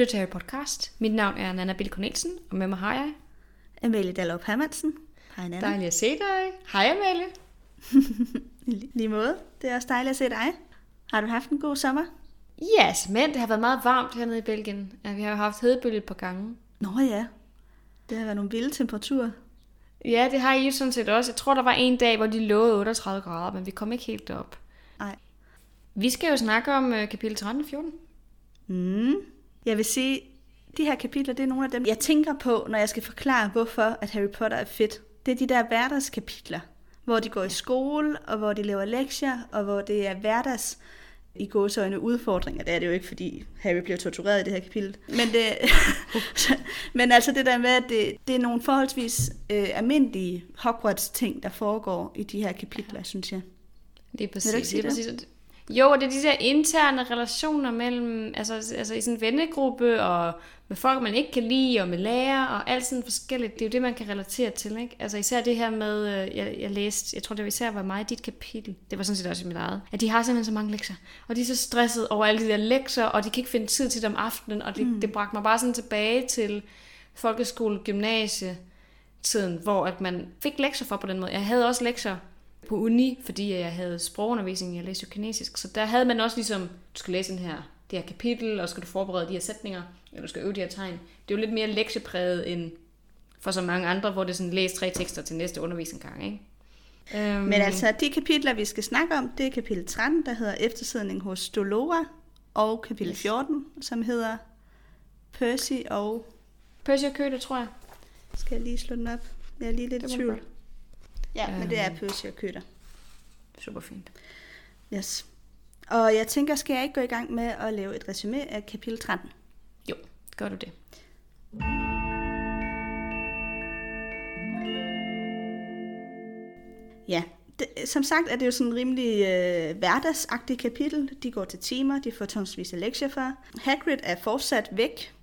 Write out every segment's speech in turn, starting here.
lytter til Harry Podcast. Mit navn er Nana Bill Cornelsen, og med mig har jeg... Amalie Dallop Hermansen. Hej Nana. Dejligt at se dig. Hej Amalie. Lige måde. Det er også dejligt at se dig. Har du haft en god sommer? Ja, yes, men det har været meget varmt hernede i Belgien. Ja, vi har jo haft hedebølge et par gange. Nå ja, det har været nogle vilde temperaturer. Ja, det har I jo sådan set også. Jeg tror, der var en dag, hvor de lå 38 grader, men vi kom ikke helt op. Nej. Vi skal jo snakke om uh, kapitel 13 og 14. Mm. Jeg vil sige, de her kapitler, det er nogle af dem, jeg tænker på, når jeg skal forklare, hvorfor at Harry Potter er fedt. Det er de der hverdagskapitler, hvor de går i skole, og hvor de laver lektier, og hvor det er hverdags i gåsøjne udfordringer. Det er det jo ikke, fordi Harry bliver tortureret i det her kapitel. Men, det, men altså det der med, at det, det er nogle forholdsvis øh, almindelige Hogwarts-ting, der foregår i de her kapitler, synes jeg. Det er præcis. Det er præcis. Jo, og det er de der interne relationer mellem, altså, altså i sådan en vennegruppe, og med folk, man ikke kan lide, og med lærer, og alt sådan forskelligt. Det er jo det, man kan relatere til, ikke? Altså især det her med, øh, jeg, jeg læste, jeg tror det var især var mig dit kapitel, det var sådan set også i mit eget, at de har simpelthen så mange lektier, og de er så stresset over alle de der lektier, og de kan ikke finde tid til dem om aftenen, og det, mm. det bragte mig bare sådan tilbage til folkeskole, gymnasie, tiden, hvor at man fik lektier for på den måde. Jeg havde også lektier på uni, fordi jeg havde sprogundervisning, jeg læste jo kinesisk, så der havde man også ligesom, du skal læse den her, det her kapitel, og skal du forberede de her sætninger, eller du skal øve de her tegn. Det er jo lidt mere lektiepræget end for så mange andre, hvor det er sådan, læs tre tekster til næste undervisning gang, ikke? Um... Men altså, de kapitler, vi skal snakke om, det er kapitel 13, der hedder Eftersidning hos Dolora, og kapitel 14, som hedder Percy og... Percy og Køte, tror jeg. Skal jeg lige slå den op? Jeg er lige lidt i tvivl. Ja, men det er øhm. Percy og Køter. Super fint. Yes. Og jeg tænker, skal jeg ikke gå i gang med at lave et resume af kapitel 13? Jo, gør du det. Ja, det, som sagt er det jo sådan en rimelig øh, hverdagsagtig kapitel. De går til timer, de får tonsvis af lektier for. Hagrid er fortsat væk,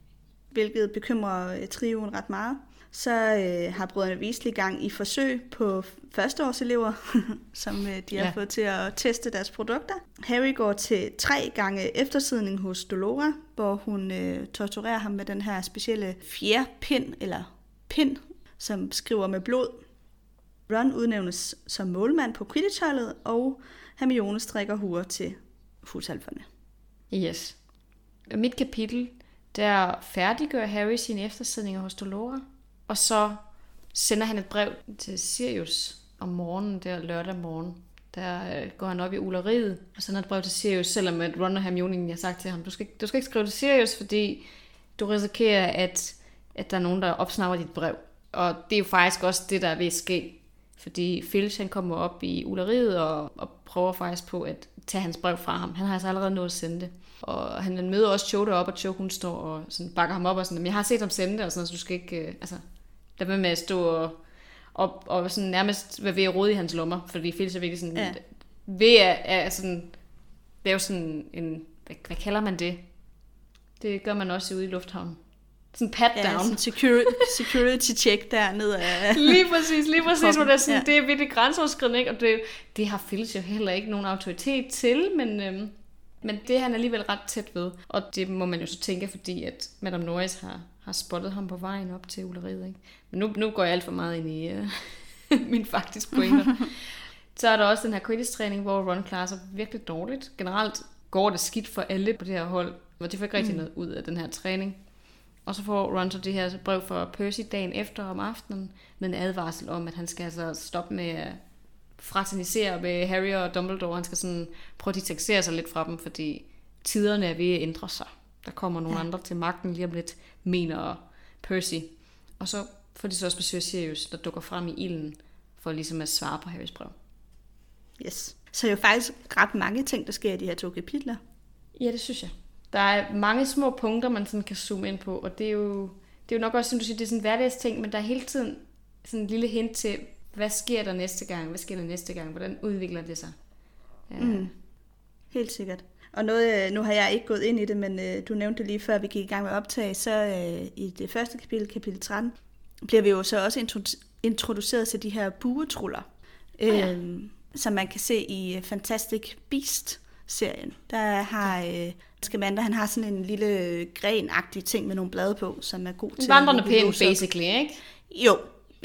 hvilket bekymrer øh, trioen ret meget så øh, har brødrene Weasley gang i forsøg på førsteårselever, som øh, de har ja. fået til at teste deres produkter. Harry går til tre gange eftersidning hos Dolora, hvor hun øh, torturerer ham med den her specielle fjerpind, eller pind, som skriver med blod. Ron udnævnes som målmand på Quidditch-holdet, og Hermione strikker huer til husalferne. Yes. Mit kapitel, der færdiggør Harry sine eftersidninger hos Dolora, og så sender han et brev til Sirius om morgenen, der lørdag morgen. Der øh, går han op i uleriet og sender et brev til Sirius, selvom at Ron og Hermione har sagt til ham, du skal, du skal ikke skrive til Sirius, fordi du risikerer, at, at der er nogen, der opsnapper dit brev. Og det er jo faktisk også det, der er ved at ske. Fordi Filch han kommer op i uleriet og, og prøver faktisk på at tage hans brev fra ham. Han har altså allerede nået at sende det. Og han møder også Cho op, og Cho hun står og sådan bakker ham op og sådan, jeg har set ham sende det, og sådan, så du skal ikke, øh, altså, der med med at stå og, og, og sådan nærmest være ved at rode i hans lommer, fordi Phil er virkelig sådan, ja. ved at, at sådan, er jo sådan en, hvad, hvad kalder man det? Det gør man også ude i lufthavnen. Sådan pat down. Ja, sådan security, security check dernede af Lige præcis, lige præcis, hvor det er, sådan, ja. det er virkelig grænseoverskridende, ikke? og det, det har Phil jo heller ikke nogen autoritet til, men, øhm, men det er han alligevel ret tæt ved. Og det må man jo så tænke, fordi at Madame Norris har har spottet ham på vejen op til uleriet. Ikke? Men nu, nu går jeg alt for meget ind i uh, min faktisk pointer. så er der også den her quidditch-træning, hvor Ron klarer sig virkelig dårligt. Generelt går det skidt for alle på det her hold, og de får ikke rigtig mm. noget ud af den her træning. Og så får Ron så det her brev fra Percy dagen efter om aftenen, med en advarsel om, at han skal altså stoppe med at fraternisere med Harry og Dumbledore. Han skal sådan prøve at distancere sig lidt fra dem, fordi tiderne er ved at ændre sig. Der kommer nogle ja. andre til magten lige om lidt, mener Percy. Og så får de så også besøg Sirius, der dukker frem i ilden, for ligesom at svare på Harrys brev. Yes. Så er jo faktisk ret mange ting, der sker i de her to kapitler. Ja, det synes jeg. Der er mange små punkter, man sådan kan zoome ind på, og det er jo, det er jo nok også, som du siger, det er sådan en hverdagsting, men der er hele tiden sådan en lille hint til, hvad sker der næste gang, hvad sker der næste gang, hvordan udvikler det sig. Ja. Mm. Helt sikkert. Og noget, øh, nu har jeg ikke gået ind i det, men øh, du nævnte det lige før vi gik i gang med at optage, så øh, i det første kapitel, kapitel 13, bliver vi jo så også introduceret til de her buetruller, oh, ja. øh, som man kan se i Fantastic Beast, serien. Der har øh, Scamander, han har sådan en lille grenagtig ting med nogle blade på, som er god til En vandrende pind, basically, ikke? Jo,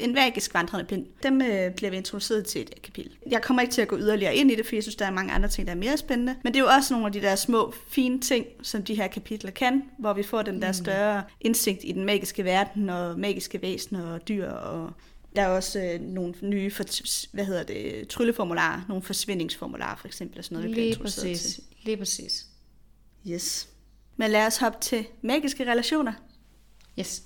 en magisk vandrende pind. Dem øh, bliver vi introduceret til i det her kapitel. Jeg kommer ikke til at gå yderligere ind i det, for jeg synes, der er mange andre ting, der er mere spændende. Men det er jo også nogle af de der små, fine ting, som de her kapitler kan, hvor vi får den der større indsigt i den magiske verden, og magiske væsener og dyr, og der er også øh, nogle nye, for, hvad hedder det, trylleformularer, nogle forsvindingsformularer for eksempel, og sådan noget, vi bliver Lige præcis. Lige præcis. til. Yes. Men lad os hoppe til magiske relationer. Yes.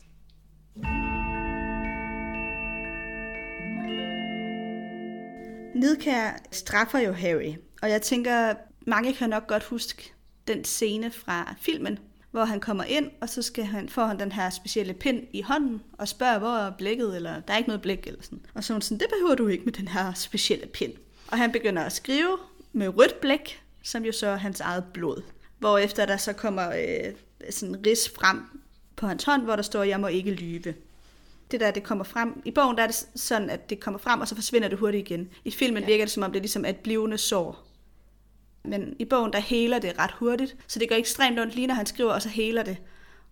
Nidkær straffer jo Harry, og jeg tænker, mange kan nok godt huske den scene fra filmen, hvor han kommer ind, og så skal han, får han den her specielle pind i hånden, og spørger, hvor er blækket, eller der er ikke noget blæk, eller sådan. Og så er hun sådan, det behøver du ikke med den her specielle pind. Og han begynder at skrive med rødt blæk, som jo så er hans eget blod. Hvorefter der så kommer øh, sådan en ris frem på hans hånd, hvor der står, jeg må ikke lyve det der, det kommer frem. I bogen der er det sådan, at det kommer frem, og så forsvinder det hurtigt igen. I filmen ja. virker det som om, det er ligesom et blivende sår. Men i bogen, der heler det ret hurtigt, så det går ekstremt ondt lige, når han skriver, og så heler det.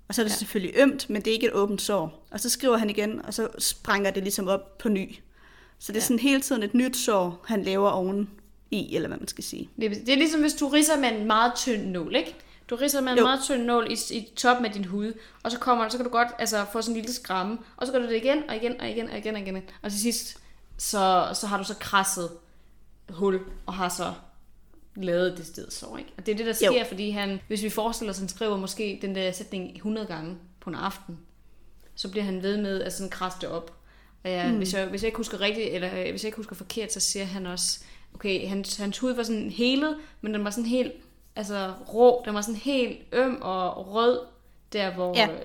Og så er det ja. selvfølgelig ømt, men det er ikke et åbent sår. Og så skriver han igen, og så sprænger det ligesom op på ny. Så det er ja. sådan hele tiden et nyt sår, han laver oven i, eller hvad man skal sige. Det er, det er ligesom, hvis du ridser med en meget tynd nål, ikke? Du ridser med en Jo. meget tynd nål i, i toppen af din hud, og så kommer så kan du godt altså, få sådan en lille skramme, og så gør du det igen, og igen, og igen, og igen, og igen. Og til sidst, så, så har du så krasset hul, og har så lavet det sted så, ikke? Og det er det, der sker, Jo. fordi han, hvis vi forestiller os, han skriver måske den der sætning 100 gange på en aften, så bliver han ved med at sådan krasse det op. Og ja, mm. hvis, jeg, hvis jeg ikke husker rigtigt, eller øh, hvis jeg ikke husker forkert, så siger han også, okay, hans, hans hud var sådan helet, men den var sådan helt altså, rå, den var sådan helt øm og rød, der hvor, Ja. ja.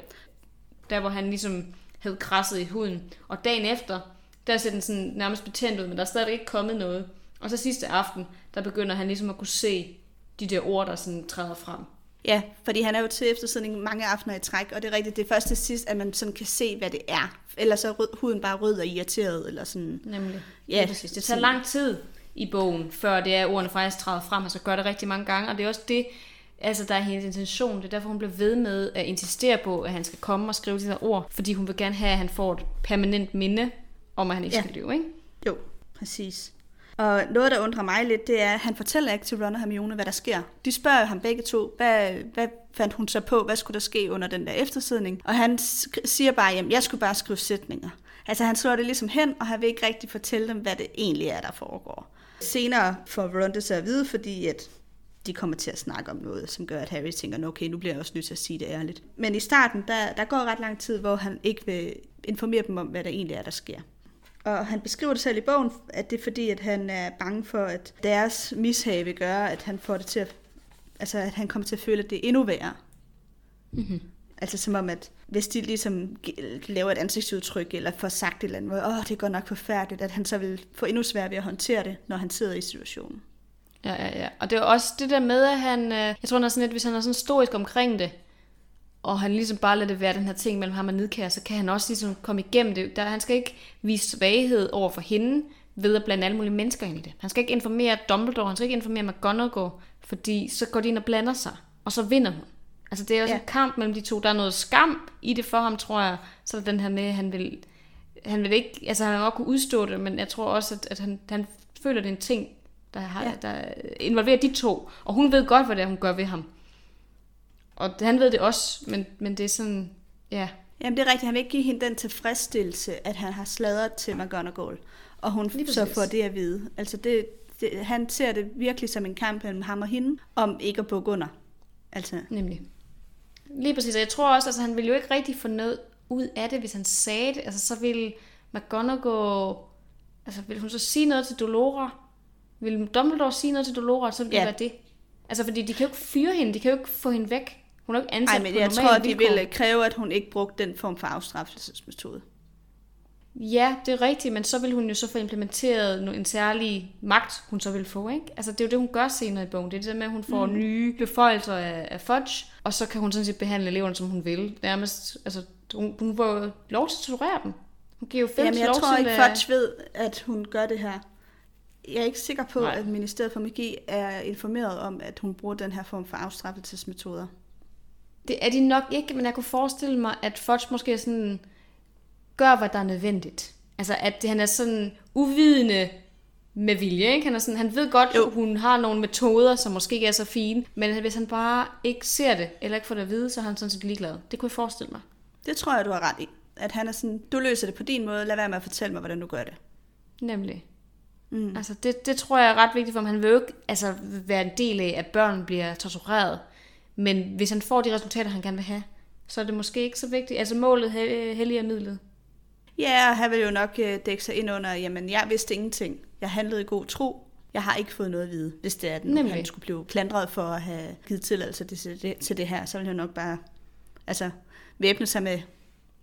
der hvor han ligesom havde krasset i huden. Og dagen efter, der ser den sådan nærmest betændt ud, men der er stadig ikke kommet noget. Og så sidste aften, der begynder han ligesom at kunne se de der ord, der sådan træder frem. Ja, fordi han er jo til eftersidning mange aftener i træk, og det er rigtigt, det er først til sidst, at man sådan kan se, hvad det er. Ellers så er huden bare rød og irriteret, eller sådan. Nemlig. Ja, Ja, præcis. Det tager lang tid i bogen, før det er, ordene faktisk træder frem. Altså gør det rigtig mange gange, og det er også det, altså der er hendes intention. Det er derfor, hun bliver ved med at insistere på, at han skal komme og skrive de her ord, fordi hun vil gerne have, at han får et permanent minde om, at han ikke Ja. skal lyve, ikke? Jo, præcis. Og noget, der undrer mig lidt, det er, at han fortæller ikke til Ron og Hermione, hvad der sker. De spørger ham begge to, hvad, hvad fandt hun så på, hvad skulle der ske under den der eftersidning? Og han siger bare, at jeg skulle bare skrive sætninger. Altså han slår det ligesom hen, og han vil ikke rigtig fortælle dem, hvad det egentlig er, der foregår. Senere får Ron det så at vide, fordi at de kommer til at snakke om noget, som gør, at Harry tænker, "Nå, okay, nu bliver jeg også nødt til at sige det ærligt. Men i starten, der, der går ret lang tid, hvor han ikke vil informere dem om, hvad der egentlig er, der sker. Og han beskriver det selv i bogen, at det er fordi, at han er bange for, at deres mishag vil gøre, at han får det til at, altså at han kommer til at føle, at det er endnu værre. Mm-hmm. Altså som om, at hvis de ligesom laver et ansigtsudtryk, eller får sagt et eller andet, åh, oh, det går nok forfærdeligt, at han så vil få endnu sværere ved at håndtere det, når han sidder i situationen. Ja, ja, ja. Og det er også det der med, at han, øh, jeg tror, han er sådan lidt, hvis han er sådan stoisk omkring det, og han ligesom bare lader det være den her ting mellem ham og Nidkær, så kan han også ligesom komme igennem det. Der, han skal ikke vise svaghed over for hende, ved at blande alle mulige mennesker ind i det. Han skal ikke informere Dumbledore, han skal ikke informere McGonagall, fordi så går de ind og blander sig, og så vinder hun. Altså det er også Ja. en kamp mellem de to. Der er noget skam i det for ham, tror jeg. Så er den her med, at han vil, han vil ikke, altså han vil godt kunne udstå det, men jeg tror også, at, at han, han føler, det er en ting, der, har, Ja. der involverer de to. Og hun ved godt, hvad det er, hun gør ved ham. Og han ved det også, men, men det er sådan, ja. Jamen det er rigtigt, han vil ikke give hende den tilfredsstillelse, at han har sladret til McGonagall, og hun så får det at vide. Altså det, det, han ser det virkelig som en kamp mellem ham og hende, om ikke at bukke under. Altså, Nemlig. Lige præcis, og jeg tror også, altså han ville jo ikke rigtig få noget ud af det, hvis han sagde det. Altså så ville McGonagall, altså ville hun så sige noget til Dolora? Vil Dumbledore sige noget til Dolora, så ville Ja. det være det? Altså fordi de kan jo ikke fyre hende, de kan jo ikke få hende væk. Hun er jo ikke ansat ej, men på jeg tror, de vilkår. ville kræve, at hun ikke brugte den form for afstraffelsesmetode. Ja, det er rigtigt, men så vil hun jo så få implementeret en særlig magt, hun så vil få, ikke? Altså det er jo det, hun gør senere i bogen. Det er det der med, at hun får mm. nye beføjelser af, af Fudge, og så kan hun sådan set behandle eleverne, som hun vil. Nærmest, altså hun, hun får jo lov til at torturere dem. Hun giver jo Filch Jamen, jeg lov tror til... ikke, øh, Fudge ved, at hun gør det her. jeg er ikke sikker på, Nej. at Ministeriet for Magi er informeret om, at hun bruger den her form for afstraffelsesmetoder. Det er de nok ikke, men jeg kunne forestille mig, at Fudge måske sådan gør, hvad der er nødvendigt. Altså, at det, han er sådan uvidende med vilje, ikke? Han, er sådan, han ved godt, Jo. at hun har nogle metoder, som måske ikke er så fine, men hvis han bare ikke ser det, eller ikke får det at vide, så er han sådan set ligeglad. Det kunne jeg forestille mig. Det tror jeg, du har ret i. At han er sådan, du løser det på din måde, lad være med at fortælle mig, hvordan du gør det. Nemlig. Mm. Altså, det, det tror jeg er ret vigtigt for ham. Han vil jo ikke altså, være en del af, at børn bliver tortureret. Men hvis han får de resultater, han gerne vil have, så er det måske ikke så vigtigt. Altså, målet hel- helliger midlet. Ja, og han vil jo nok øh, dække sig ind under, jamen jeg vidste ingenting. Jeg handlede i god tro. Jeg har ikke fået noget at vide, hvis det er, at Nemlig. han skulle blive klandret for at have givet tilladelse til det, til det her. Så vil han nok bare altså, væbne sig med,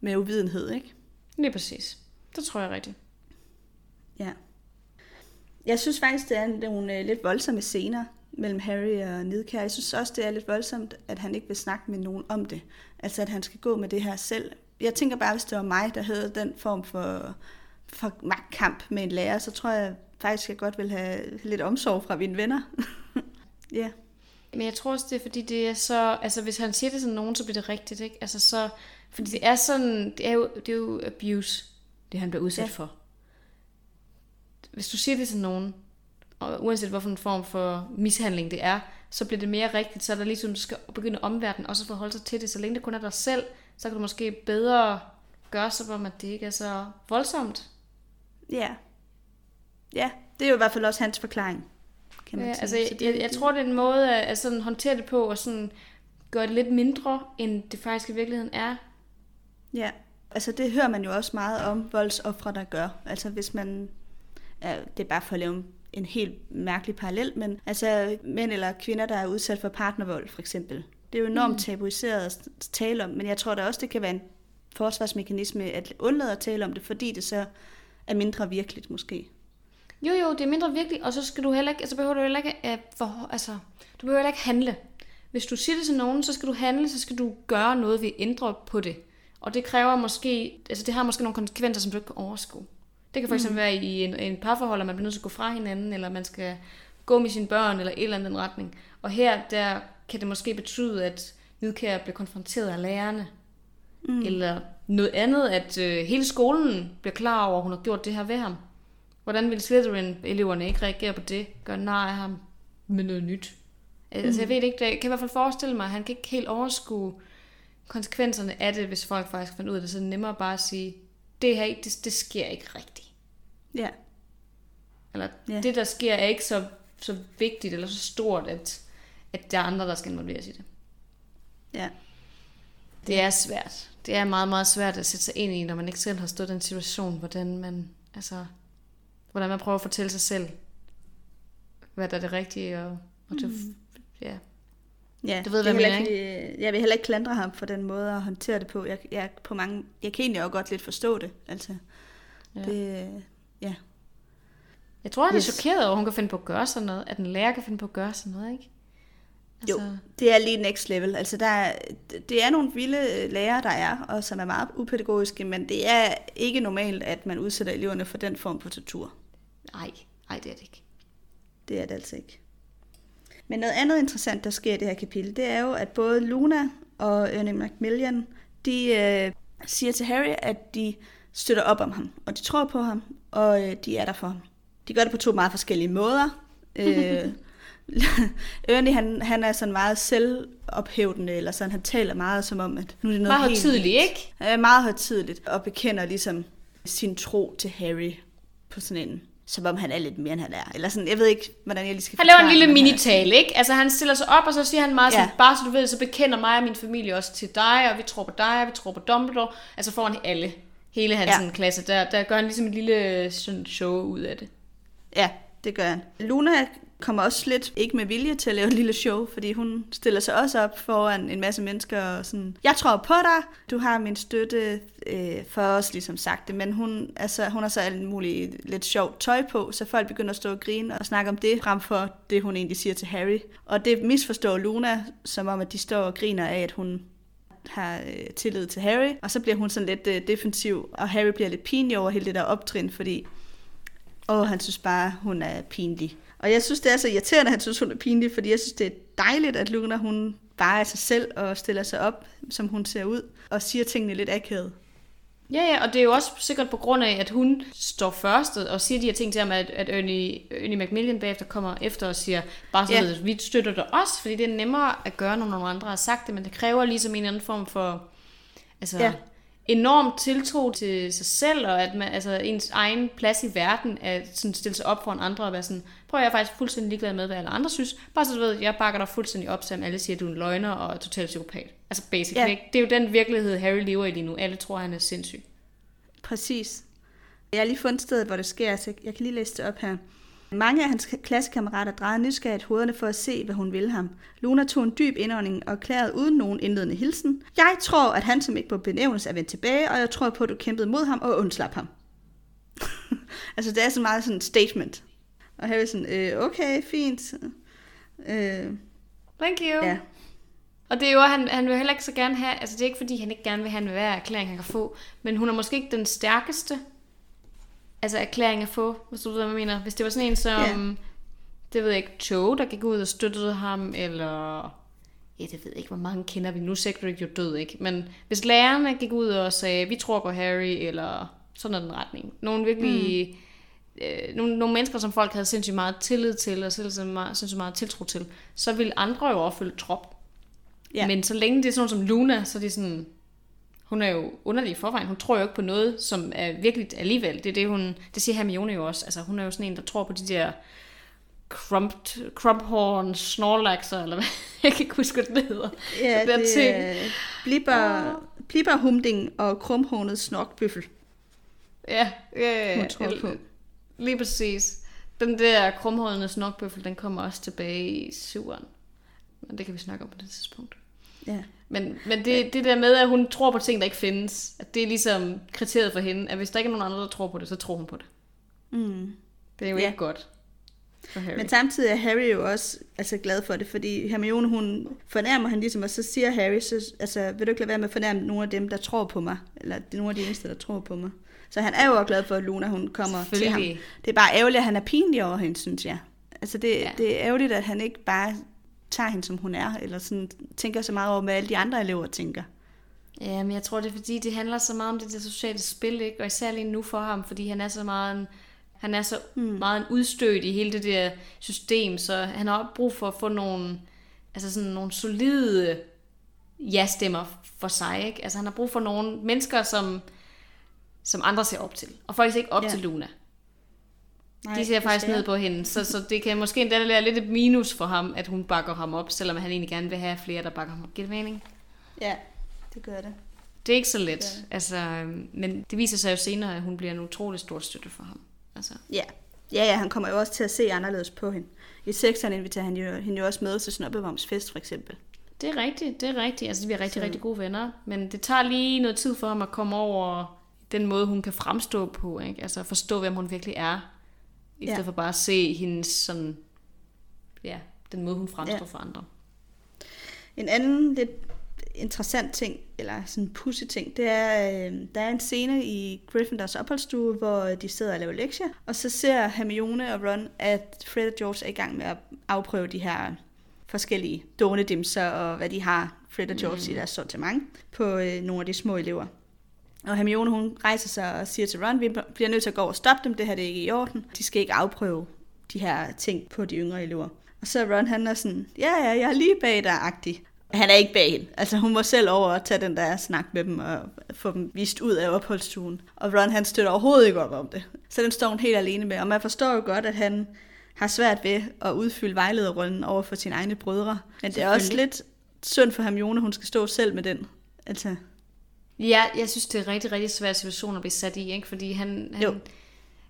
med uvidenhed, ikke? Lige præcis. Det tror jeg rigtigt. Ja. Jeg synes faktisk, det er nogle øh, lidt voldsomme scener mellem Harry og Nidkær. Jeg synes også, det er lidt voldsomt, at han ikke vil snakke med nogen om det. Altså, at han skal gå med det her selv. Jeg tænker bare, hvis det var mig, der havde den form for, for magtkamp med en lærer, så tror jeg faktisk, jeg godt vil have lidt omsorg fra mine venner. ja. Men jeg tror også, det er, fordi det er så... Altså, hvis han siger det til nogen, så bliver det rigtigt, ikke? Altså, så... Fordi det er sådan... Det er jo, det er jo abuse, det han bliver udsat ja. for. Hvis du siger det til nogen, og uanset hvilken form for mishandling det er, så bliver det mere rigtigt, så er der ligesom, du skal begynde omverdenen også at forholde sig til det. Så længe det kun er dig selv, så kan du måske bedre gøre sig om, at det ikke er så voldsomt. Ja. Ja, det er jo i hvert fald også hans forklaring, kan man Ja, sige. altså, Så jeg, jeg, jeg tror, det er en måde at, sådan håndtere det på, og sådan gøre det lidt mindre, end det faktisk i virkeligheden er. Ja, altså det hører man jo også meget om voldsoffre, der gør. Altså hvis man, ja, det er bare for at lave en- helt mærkelig parallel, men altså mænd eller kvinder, der er udsat for partnervold for eksempel. Det er jo enormt mm. tabuiseret at tale om, men jeg tror da også, det kan være en forsvarsmekanisme at undlade at tale om det, fordi det så er mindre virkeligt måske. Jo, jo, det er mindre virkelig, og så skal du heller ikke, altså behøver du heller ikke, uh, for, altså, du behøver heller ikke handle. Hvis du siger det til nogen, så skal du handle, så skal du gøre noget ved at ændre på det. Og det kræver måske, altså det har måske nogle konsekvenser, som du ikke kan overskue. Det kan for eksempel mm. være i en, en parforhold, at man bliver nødt til at gå fra hinanden, eller man skal gå med sine børn, eller et eller andet retning. Og her, der kan det måske betyde, at Nidkær bliver konfronteret af lærerne, mm. eller noget andet, at øh, hele skolen bliver klar over, at hun har gjort det her ved ham. Hvordan vil Slytherin-eleverne ikke reagere på det? Gøre nar af ham med noget nyt? Altså, jeg ved ikke. Jeg kan i hvert fald forestille mig, at han kan ikke helt overskue konsekvenserne af det, hvis folk faktisk finder ud af det. Så er det nemmere bare at sige, det her ikke- det, det sker ikke rigtigt. Ja, Eller Ja. det, der sker, er ikke så, så vigtigt eller så stort, at, at der er andre, der skal involveres i det. ja. Det er svært. Det er meget, meget svært at sætte sig ind i, når man ikke selv har stået i den situation, hvordan man, altså, hvordan man prøver at fortælle sig selv, hvad der er det rigtige, og, og det, Mm. ja. Ja, Du ved, er hvad jeg heller ikke, øh, Jeg vil heller ikke klandre ham for den måde at håndtere det på. Jeg, jeg, på mange, jeg kan egentlig også godt lidt forstå det. Altså, Ja. det, ja. Jeg tror, han er Yes. chokeret over, at hun kan finde på at gøre sådan noget, at en lærer kan finde på at gøre sådan noget, ikke? Altså, Jo, det er lige next level. Altså, der er, det er nogle vilde øh, lærere, der er, og som er meget upædagogiske, men det er ikke normalt, at man udsætter eleverne for den form for tortur. Nej, nej, det er det ikke. Det er det altså ikke. Men noget andet interessant, der sker i det her kapitel, det er jo, at både Luna og Ernie Macmillan, de øh, siger til Harry, at de støtter op om ham, og de tror på ham, og øh, de er der for ham. De gør det på to meget forskellige måder. Øh, Ernie, han, han er sådan meget selvophævdende, eller sådan, han taler meget som om, at nu er det noget Meget helt vildt. ikke? Er meget højtidligt, og bekender ligesom sin tro til Harry på sådan en, som om han er lidt mere, end han er. Eller sådan, jeg ved ikke, hvordan jeg lige skal Han laver en lille minitale, ikke? Altså han stiller sig op, og så siger han meget sådan, Ja. bare så du ved, så bekender mig og min familie også til dig, og vi tror på dig, og vi tror på Dumbledore. Altså foran alle, hele hans Ja. ja. klasse, der, der gør han ligesom et lille sådan show ud af det. Ja, det gør han. Luna kommer også lidt, ikke med vilje til at lave et lille show, fordi hun stiller sig også op foran en masse mennesker og sådan, jeg tror på dig, du har min støtte øh, for os, ligesom sagt det, men hun, altså, hun har så alt muligt lidt sjovt tøj på, så folk begynder at stå og grine og snakke om det, frem for det, hun egentlig siger til Harry. Og det misforstår Luna, som om, at de står og griner af, at hun har øh, tillid til Harry, og så bliver hun sådan lidt øh, defensiv, og Harry bliver lidt pinlig over hele det der optrin, fordi åh, han synes bare, hun er pinlig. Og jeg synes, det er så irriterende, at han synes, hun er pinlig, fordi jeg synes, det er dejligt, at Luna, hun bare er sig selv og stiller sig op, som hun ser ud, og siger tingene lidt akavet. Ja, ja, og det er jo også sikkert på grund af, at hun står først og siger de her ting til ham, at, at Ernie, Ernie Macmillan bagefter kommer efter og siger, bare så Ja. ved, vi støtter dig også, fordi det er nemmere at gøre, når nogle andre har sagt det, men det kræver ligesom en anden form for altså, Ja. Enorm tiltro til sig selv, og at man, altså, ens egen plads i verden, at sådan stille sig op for en andre og være sådan, prøv jeg er faktisk fuldstændig ligeglad med, hvad alle andre synes, bare så du ved, jeg bakker dig fuldstændig op, selvom alle siger, at du er en løgner og er totalt psykopat. Altså basically, Ja. ja. det er jo den virkelighed, Harry lever i lige nu. Alle tror, han er sindssyg. Præcis. Jeg har lige fundet stedet, hvor det sker, så jeg kan lige læse det op her. Mange af hans klassekammerater drejede nysgerrigt hovederne for at se, hvad hun ville ham. Luna tog en dyb indånding og erklærede uden nogen indledende hilsen. Jeg tror, at han som ikke må benævnes er vendt tilbage, og jeg tror på, at du kæmpede mod ham og undslap ham. altså, det er så meget sådan et statement. Og Harry er sådan, øh, okay, fint. Øh, Thank you. ja. Og det er jo, han, han vil heller ikke så gerne have, altså det er ikke fordi, han ikke gerne vil have en hver erklæring, han kan få, men hun er måske ikke den stærkeste altså erklæring at få, hvis du ved, hvad jeg mener. Hvis det var sådan en som, Ja. det ved jeg ikke, Joe, der gik ud og støttede ham, eller, ja, det ved jeg ikke, hvor mange kender vi nu, Cedric jo død, ikke? Men hvis lærerne gik ud og sagde, vi tror på Harry, eller sådan noget den retning. Nogle virkelig, mm. øh, nogle, nogle mennesker, som folk havde sindssygt meget tillid til, og sindssygt meget, sindssygt meget tiltro til, så ville andre jo opfylde trop. Ja. Men så længe det er sådan som Luna, så er det sådan, hun er jo underlig i forvejen. Hun tror jo ikke på noget, som er virkelig alligevel. Det er det, hun, det siger Hermione jo også. Altså, hun er jo sådan en, der tror på de der crumped, crumphorn, snorlaxer, eller hvad, jeg kan ikke huske, hvad det hedder. Ja, der det ting. er blibber, blibber humding og krumhornet snokbøffel, Ja, ja, ja. hun tror på. Lige præcis. Den der krumhårende snokbøffel, den kommer også tilbage i syveren. Men det kan vi snakke om på det tidspunkt. Ja. Men, men det, det der med, at hun tror på ting, der ikke findes, at det er ligesom kriteriet for hende, at hvis der ikke er nogen andre, der tror på det, så tror hun på det. Mm. Det er jo Ja. ikke godt for Harry. Men samtidig er Harry jo også altså, glad for det, fordi Hermione, hun fornærmer han ligesom, og så siger Harry, så, altså, vil du ikke lade være med at fornærme nogle af dem, der tror på mig? Eller det er nogle af de eneste, der tror på mig. Så han er jo også glad for, at Luna, hun kommer til ham. Det er bare ærgerligt, at han er pinlig over hende, synes jeg. Altså, det. Ja. det er ærgerligt, at han ikke bare tager hende, som hun er, eller sådan, tænker så meget over, hvad alle de andre elever tænker. Ja, men jeg tror, det er fordi, det handler så meget om det der sociale spil, ikke? Og især lige nu for ham, fordi han er så meget en, han er så hmm. meget en udstødt i hele det der system, så han har også brug for at få nogle, altså sådan nogle solide ja-stemmer for sig, ikke? Altså han har brug for nogle mennesker, som, som andre ser op til. Og faktisk ikke op ja. til Luna. Nej, De ser faktisk ned på hende, så, så det kan måske endda være lidt et minus for ham, at hun bakker ham op, selvom han egentlig gerne vil have flere, der bakker ham op. Giver det mening? Ja, det gør det. Det er ikke så let, Ja. altså, øhm, men det viser sig jo senere, at hun bliver en utrolig stor støtte for ham. Altså, Ja. Ja, ja, han kommer jo også til at se anderledes på hende. I sekseren inviterer han jo, hende jo også med til Snobbevoms fest, for eksempel. det er rigtigt, det er rigtigt. Altså, de bliver rigtig, så... rigtig gode venner, men det tager lige noget tid for ham at komme over den måde, hun kan fremstå på, ikke? Altså forstå, hvem hun virkelig er, i Ja. stedet for bare at se hendes sådan, ja, den måde, hun fremstår Ja. for andre. En anden lidt interessant ting, eller sådan en pussy ting, det er, øh, der er en scene i Gryffindors opholdsstue, hvor de sidder og laver lektier, og så ser Hermione og Ron, at Fred og George er i gang med at afprøve de her forskellige donedimser, og hvad de har, Fred og George mm. i deres sortiment, på øh, nogle af de små elever. Og Hermione, hun rejser sig og siger til Ron, vi bliver nødt til at gå og stoppe dem, det her det er ikke i orden. De skal ikke afprøve de her ting på de yngre elever. Og så Ron, han er sådan, ja, ja, jeg er lige bag dig, agtig. Han er ikke bag hende. Altså hun må selv over og tage den der snak med dem og få dem vist ud af opholdsstuen. Og Ron han støtter overhovedet ikke op om det. Så den står hun helt alene med. Og man forstår jo godt, at han har svært ved at udfylde vejlederrollen over for sine egne brødre. Men det er også lidt synd for Hermione, hun skal stå selv med den. Altså, Ja, jeg synes, det er en rigtig, rigtig svær situation at blive sat i, ikke? fordi han, Jo. han,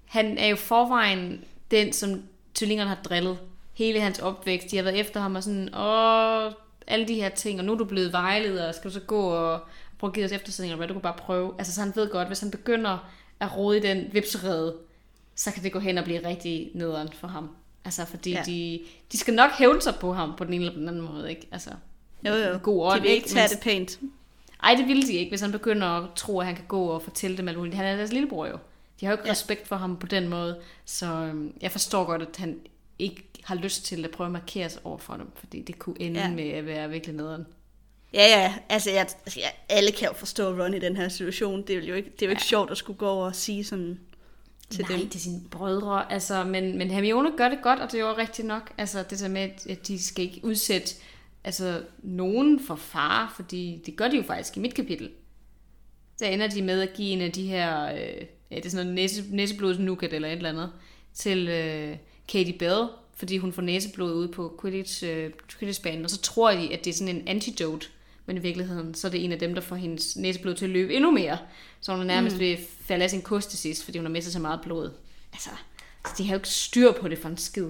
han er jo forvejen den, som tvillingerne har drillet hele hans opvækst. De har været efter ham og sådan, åh, alle de her ting, og nu er du blevet vejleder, skal du så gå og prøve at give os eftersætning, eller hvad, du kan bare prøve. Altså, så han ved godt, hvis han begynder at rode i den vipserede, så kan det gå hen og blive rigtig nederen for ham. Altså, fordi Ja. de, de skal nok hævne sig på ham på den ene eller den anden måde, ikke? Altså, jo jo, God ånd, de vil ikke tage det pænt. Ej, det ville de ikke, hvis han begynder at tro, at han kan gå og fortælle dem alt muligt. Han er deres lillebror jo. De har jo ikke ja. Respekt for ham på den måde, så øhm, jeg forstår godt, at han ikke har lyst til at prøve at markere sig over for dem, fordi det kunne ende ja. Med at være virkelig nederen. Ja, ja, altså, jeg, altså jeg, alle kan jo forstå Ron i den her situation. Det er jo ikke, det er jo ikke ja. sjovt at skulle gå over og sige sådan til Nej, dem. til sine brødre. Altså, men, men Hermione gør det godt, og det er jo rigtigt nok. Altså, det der med, at- at de skal ikke udsætte altså, nogen for fare, fordi det gør de jo faktisk i mit kapitel. Så ender de med at give en af de her, øh, ja, det er sådan noget næse, næseblodsnukat eller et eller andet, til øh, Katie Bell, fordi hun får næseblod ude på Quidditch, øh, Quidditch-banen, og så tror de, at det er sådan en antidote, men i virkeligheden, så er det en af dem, der får hendes næseblod til at løbe endnu mere, så hun nærmest mm. vil falde af sin kost til sidst, fordi hun har mistet så meget blod. Altså, så de har jo ikke styr på det for en skid.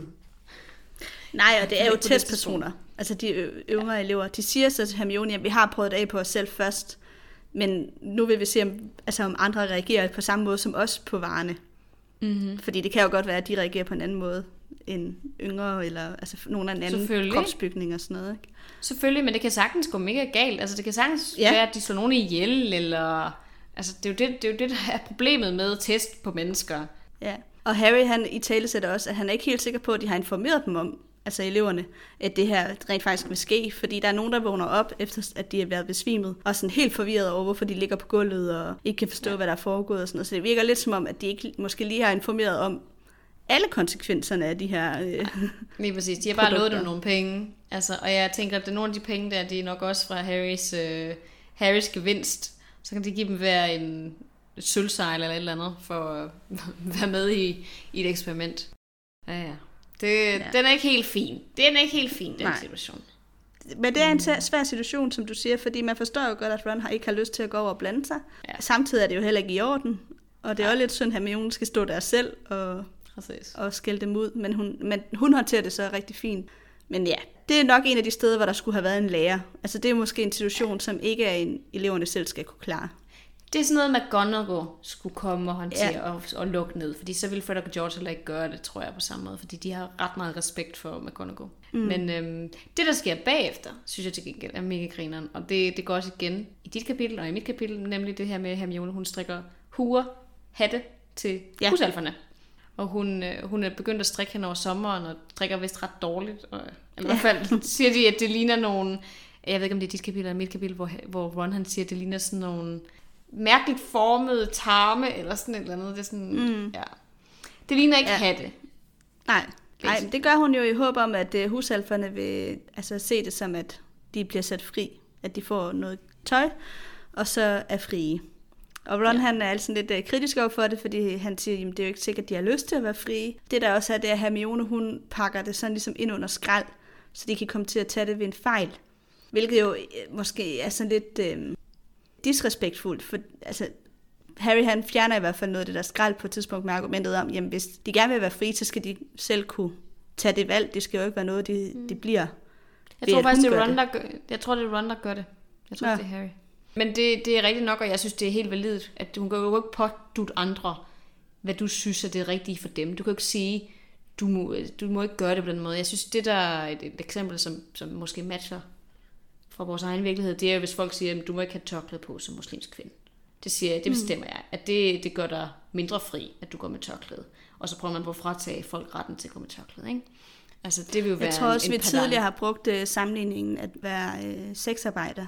Nej, og det er jo testpersoner. Altså de yngre ja. elever. De siger så til Hermione, at vi har prøvet det af på os selv først, men nu vil vi se, om, altså, om andre reagerer på samme måde som os på varerne. Mm-hmm. Fordi det kan jo godt være, at de reagerer på en anden måde end yngre, eller altså nogen af en anden kropsbygning og sådan noget. Ikke? Selvfølgelig, men det kan sagtens gå mega galt. Altså, det kan sagtens. Ja. være, at de slår nogen ihjel, eller... Altså, det er, jo det, det er jo det, der er problemet med test på mennesker. Ja. Og Harry, han i tale sætter også, at han er ikke helt sikker på, at de har informeret dem om, altså eleverne, at det her rent faktisk vil ske, fordi der er nogen, der vågner op, efter at de har været besvimet, og sådan helt forvirret over, hvorfor de ligger på gulvet, og ikke kan forstå, ja. hvad der er foregået og sådan noget. Så det virker lidt som om, at de ikke måske lige har informeret om alle konsekvenserne af de her... Øh, Lige præcis. De har bare lovet dem nogle penge. Altså, og jeg tænker, at det er nogle af de penge der, de er nok også fra Harrys, øh, Harrys gevinst. Så kan de give dem hver en et sølvsejl eller et eller andet, for at være med i, i et eksperiment. Ja, ja. Det, ja. Den er ikke helt fin. Den er ikke helt fin, den Nej. situation. Men det er en svær- svær situation, som du siger, fordi man forstår jo godt, at Ron har ikke har lyst til at gå over og blande sig. Ja. Ja. Samtidig er det jo heller ikke i orden, og det er også lidt synd, at Hermione skal stå der selv og Præcis. og skælde dem ud, men hun, men hun håndterer det så rigtig fint. Men ja, det er nok en af de steder, hvor der skulle have været en lærer. Altså det er måske en situation, som ikke er en eleverne selv skal kunne klare. Det er sådan noget, McGonagall skulle komme og håndtere ja. Og, og lukke ned. Fordi så ville Fred og George heller ikke gøre det, tror jeg, på samme måde. Fordi de har ret meget respekt for McGonagall. Mm. Men øhm, det, der sker bagefter, synes jeg til gengæld er mega grineren. Og det, det går også igen i dit kapitel og i mit kapitel, nemlig det her med Hermione, hun strikker huer, hatte til. Ja. husalferne. Og hun, øh, hun er begyndt at strikke hen over sommeren, og strikker vist ret dårligt. Og, eller i hvert fald siger de, at det ligner nogle... Jeg ved ikke, om det er dit kapitel eller mit kapitel, hvor, hvor Ron han siger, at det ligner sådan nogle mærkeligt formede tarme, eller sådan et eller andet. Det er sådan, mm. ja. Det ligner ikke ja. Hatte. Nej, Nej det gør hun jo i håb om, at øh, husalferne vil altså, se det som, at de bliver sat fri. At de får noget tøj, og så er frie. Og Ron Ja. ja. han er altså lidt øh, kritisk over for det, fordi han siger, at det er jo ikke sikkert, at de har lyst til at være frie. Det der også er, det er, at Hermione hun pakker det sådan ligesom ind under skrald, så de kan komme til at tage det ved en fejl. Hvilket jo øh, måske er sådan lidt øh, disrespektfuldt, for altså, Harry han fjerner i hvert fald noget af det der skrald på et tidspunkt med argumentet om, jamen hvis de gerne vil være frie, så skal de selv kunne tage det valg. Det skal jo ikke være noget, de, de bliver. Jeg tror faktisk, det er Ron, der gør, jeg tror, det er Ron, der gør det. Jeg tror, ja. Ja. det er Harry. Men det, det er rigtigt nok, og jeg synes, det er helt validt, at hun kan jo ikke pådute andre, hvad du synes er det rigtige for dem. Du kan jo ikke sige, du må, du må ikke gøre det på den måde. Jeg synes, det der er et, et eksempel, som, som måske matcher fra vores egen virkelighed, det er jo, hvis folk siger, at du må ikke have tørklæde på som muslimsk kvinde. Det, siger jeg, det bestemmer jeg, at det, det gør dig mindre fri, at du går med tørklæde. Og så prøver man på at fratage folk retten til at gå med tørklæde, ikke? Altså, det vil jo være Jeg tror også, en, vi en tidligere har brugt øh, sammenligningen at være øh, sexarbejder.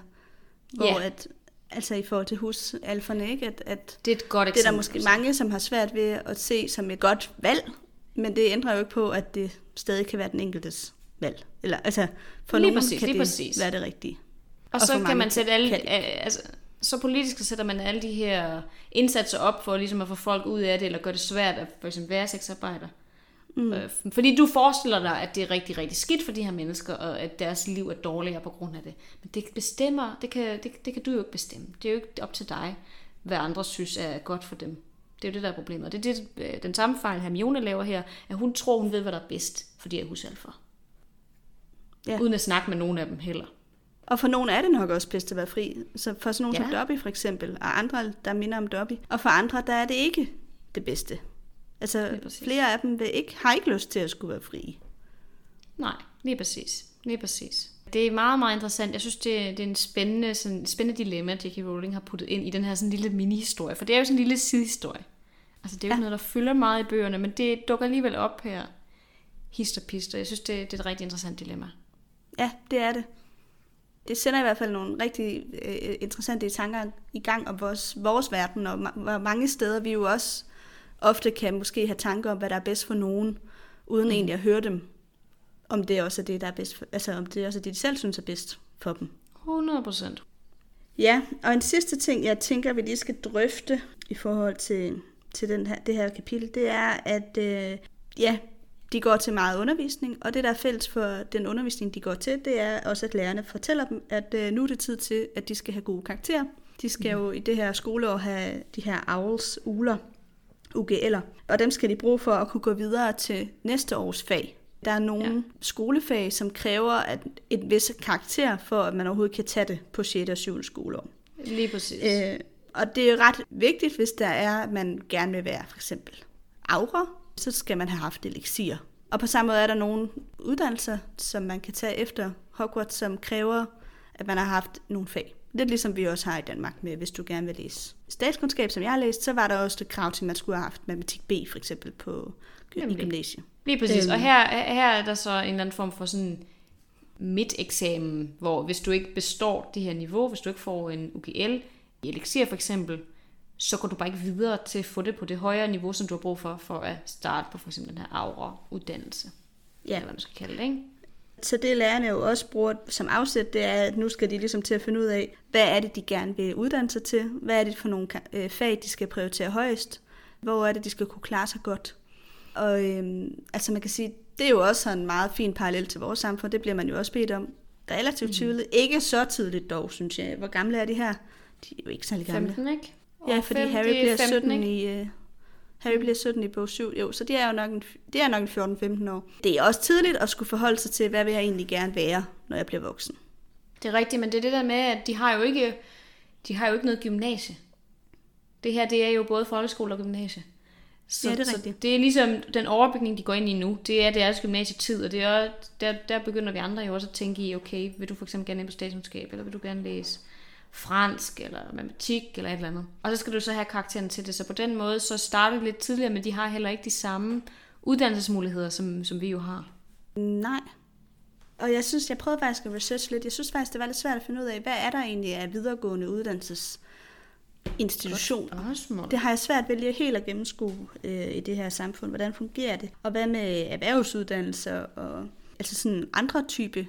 Hvor Ja. at, altså i forhold til husalferne, ikke? At, at Det er et godt det er der eksempel. måske mange, som har svært ved at se som et godt valg, men det ændrer jo ikke på, at det stadig kan være den enkeltes valg. Eller, altså, for Lige nogen præcis, kan det præcis. være det rigtige. Og, Og så kan man sætte alle, kan altså, så politisk så sætter man alle de her indsatser op for ligesom at få folk ud af det, eller gøre det svært at for eksempel være sexarbejder. Mm. Øh, fordi du forestiller dig, at det er rigtig, rigtig skidt for de her mennesker, og at deres liv er dårligere på grund af det. Men det bestemmer, det kan, det, det kan du jo ikke bestemme. Det er jo ikke op til dig, hvad andre synes er godt for dem. Det er jo det, der er problemet. Og det er det, øh, den samme fejl, Hermione laver her, at hun tror, hun ved, hvad der er bedst for de her husalfer. Ja. Uden at snakke med nogen af dem heller. Og for nogle er det nok også bedst at være fri. Så for sådan nogle Ja. som Dobby for eksempel, og andre, der minder om Dobby. Og for andre, der er det ikke det bedste. Altså, flere af dem vil ikke, har ikke lyst til at skulle være frie. Nej, lige præcis. Lige præcis. Det er meget, meget interessant. Jeg synes, det, det er en spændende, sådan, spændende dilemma, J.K. Rowling har puttet ind i den her sådan lille mini-historie. For det er jo sådan en lille sidehistorie. Altså, Altså det er jo ikke Ja. noget, der fylder meget i bøgerne, men det dukker alligevel op her. Hist og pist, og jeg synes, det, det er et rigtig interessant dilemma. Ja, det er det. Det sender i hvert fald nogle rigtig øh, interessante tanker i gang om vores, vores verden, og ma- hvor mange steder vi jo også ofte kan måske have tanker om, hvad der er bedst for nogen, uden mm. egentlig at høre dem, om det også er det, der er bedst for, altså om det også er det, de selv synes er bedst for dem. 100 procent. Ja, og en sidste ting, jeg tænker, vi lige skal drøfte i forhold til, til den her, det her kapitel, det er, at øh, ja, de går til meget undervisning, og det, der er fælles for den undervisning, de går til, det er også, at lærerne fortæller dem, at øh, nu er det tid til, at de skal have gode karakterer. De skal jo i det her skoleår have de her AULS, ULER, UGL'er, og dem skal de bruge for at kunne gå videre til næste års fag. Der er nogle ja. skolefag, som kræver at et vis karakter, for at man overhovedet kan tage det på 6. og 7. skoleår. Lige præcis. Øh, og det er ret vigtigt, hvis der er, at man gerne vil være for eksempel aura, så skal man have haft elixir. Og på samme måde er der nogle uddannelser, som man kan tage efter Hogwarts, som kræver, at man har haft nogle fag. Lidt ligesom vi også har i Danmark med, hvis du gerne vil læse statskundskab, som jeg har læst, så var der også et krav til, at man skulle have haft matematik B for eksempel på gymnasiet. Lige præcis. Øhm. Og her, her er der så en eller anden form for sådan midt-eksamen, hvor hvis du ikke består det her niveau, hvis du ikke får en UGL i Elixir for eksempel, så går du bare ikke videre til at få det på det højere niveau, som du har brug for, for at starte på for eksempel den her aura-uddannelse. Ja. Eller hvad man skal kalde det, ikke? Så det lærerne jo også bruger som afsæt, det er, at nu skal de ligesom til at finde ud af, hvad er det, de gerne vil uddanne sig til? Hvad er det for nogle øh, fag, de skal prioritere højst? Hvor er det, de skal kunne klare sig godt? Og øhm, altså man kan sige, det er jo også en meget fin parallel til vores samfund. Det bliver man jo også bedt om relativt tidligt. Ikke så tidligt dog, synes jeg. Hvor gamle er de her? De er jo ikke særlig gamle. 15, ikke? Ja, fordi fem, Harry det er bliver 15, 17 ikke? i... Øh, Harry bliver 17 i bog 7, jo, så det er jo nok en, det er nok en 14-15 år. Det er også tidligt at skulle forholde sig til, hvad vil jeg egentlig gerne være, når jeg bliver voksen. Det er rigtigt, men det er det der med, at de har jo ikke, de har jo ikke noget gymnasie. Det her, det er jo både folkeskole og gymnasie. Så, Ja, det er så rigtigt. det er ligesom den overbygning, de går ind i nu, det er deres gymnasietid, og det er, der, der begynder vi andre jo også at tænke i, okay, vil du for eksempel gerne ind på statskundskab, eller vil du gerne læse fransk, eller matematik, eller et eller andet. Og så skal du så have karakteren til det, så på den måde, så starter det lidt tidligere, men de har heller ikke de samme uddannelsesmuligheder, som, som vi jo har. Nej. Og jeg synes, jeg prøvede faktisk at researche lidt. Jeg synes faktisk, det var lidt svært at finde ud af, hvad er der egentlig af videregående uddannelsesinstitutioner? Spørgsmål. Det har jeg svært ved lige helt at gennemskue øh, i det her samfund. Hvordan fungerer det? Og hvad med erhvervsuddannelser og altså sådan andre type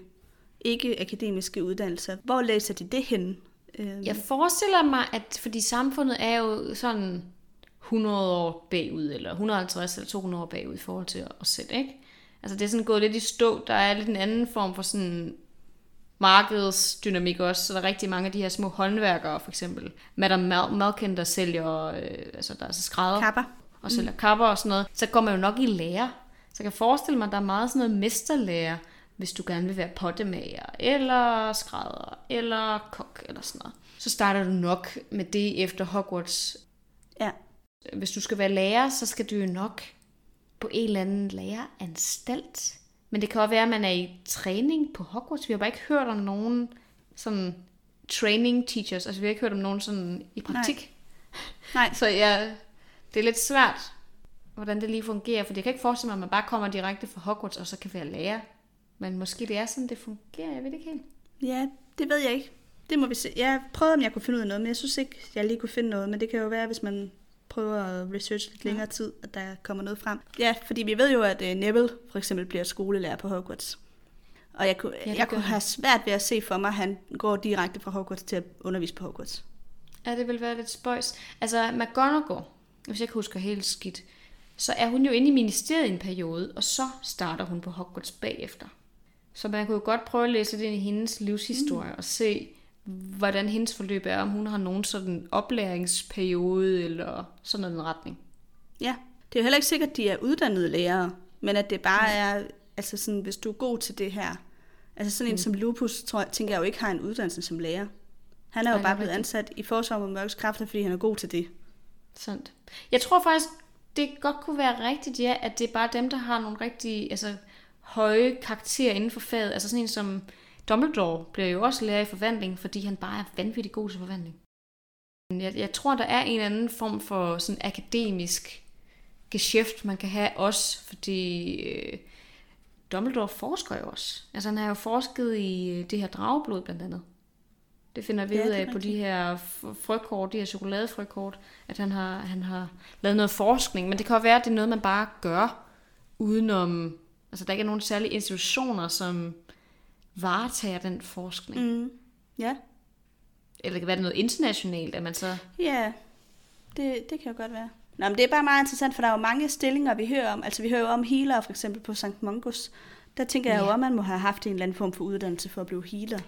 ikke-akademiske uddannelser? Hvor læser de det hen? Øh, Jeg forestiller mig, at fordi samfundet er jo sådan 100 år bagud, eller 150 eller 200 år bagud i forhold til os selv, ikke? Altså det er sådan gået lidt i stå. Der er lidt en anden form for sådan markedsdynamik også, så der er rigtig mange af de her små håndværkere, for eksempel Madame Mal- Malkin, der sælger, øh, altså der er så skrædder Kapper. og sælger kapper og sådan noget, så går man jo nok i lære. Så jeg kan forestille mig, at der er meget sådan noget mesterlære, hvis du gerne vil være pottemager, eller skrædder, eller kok, eller sådan noget. Så starter du nok med det efter Hogwarts. Ja. Hvis du skal være lærer, så skal du jo nok på en eller anden læreranstalt. Men det kan også være, at man er i træning på Hogwarts. Vi har bare ikke hørt om nogen sådan training teachers. Altså vi har ikke hørt om nogen sådan i praktik. Nej. Så ja, det er lidt svært, hvordan det lige fungerer, for jeg kan ikke forestille mig, at man bare kommer direkte fra Hogwarts, og så kan være lærer. Men måske det er sådan, det fungerer, jeg ved det ikke helt. Ja, det ved jeg ikke. Det må vi se. Jeg prøvede, om jeg kunne finde ud af noget, men jeg synes ikke, jeg lige kunne finde noget. Men det kan jo være, hvis man prøver at researche lidt længere tid, at der kommer noget frem. Ja, fordi vi ved jo, at uh, Neville for eksempel bliver skolelærer på Hogwarts. Og jeg kunne, Ja, ja, jeg kunne have svært ved at se for mig, at han går direkte fra Hogwarts til at undervise på Hogwarts. Ja, det vil være lidt spøjs. Altså, McGonagall, hvis jeg ikke husker helt skidt, så er hun jo inde i ministeriet i en periode, og så starter hun på Hogwarts bagefter. Så man kunne jo godt prøve at læse ind i hendes livshistorie mm. og se, hvordan hendes forløb er, om hun har nogen sådan oplæringsperiode eller sådan den retning. Ja, det er jo heller ikke sikkert, at de er uddannede lærere, men at det bare er, altså sådan, hvis du er god til det her. Altså sådan en som Lupus, tror jeg, tænker jeg jo ikke har en uddannelse som lærer. Han er jo det er bare blevet ansat i forsvar mod mørkets kræfter, fordi han er god til det. Sandt. Jeg tror faktisk, det godt kunne være rigtigt, ja, at det er bare dem, der har nogle rigtig altså, høje karakterer inden for faget. Altså sådan en som Dumbledore bliver jo også lærer i forvandling, fordi han bare er vanvittig god til forvandling. Jeg, jeg tror, der er en anden form for sådan akademisk geschæft, man kan have også, fordi øh, Dumbledore forsker jo også. Altså han har jo forsket i øh, det her drageblod blandt andet. Det finder vi Ja, ud af på de her frøkort, de her chokoladefrøkort, at han har, han har lavet noget forskning. Men det kan jo være, at det er noget, man bare gør udenom... Altså der ikke er nogen særlige institutioner, som varetager den forskning. Mm. Ja, Eller det kan være det noget internationalt, at man så... ja. Det, det kan jo godt være. Nå, men det er bare meget interessant, for der er jo mange stillinger, vi hører om. Altså, vi hører jo om healer, for eksempel på St. Mungus. Der tænker jeg jo, Ja. at man må have haft en eller anden form for uddannelse for at blive healer.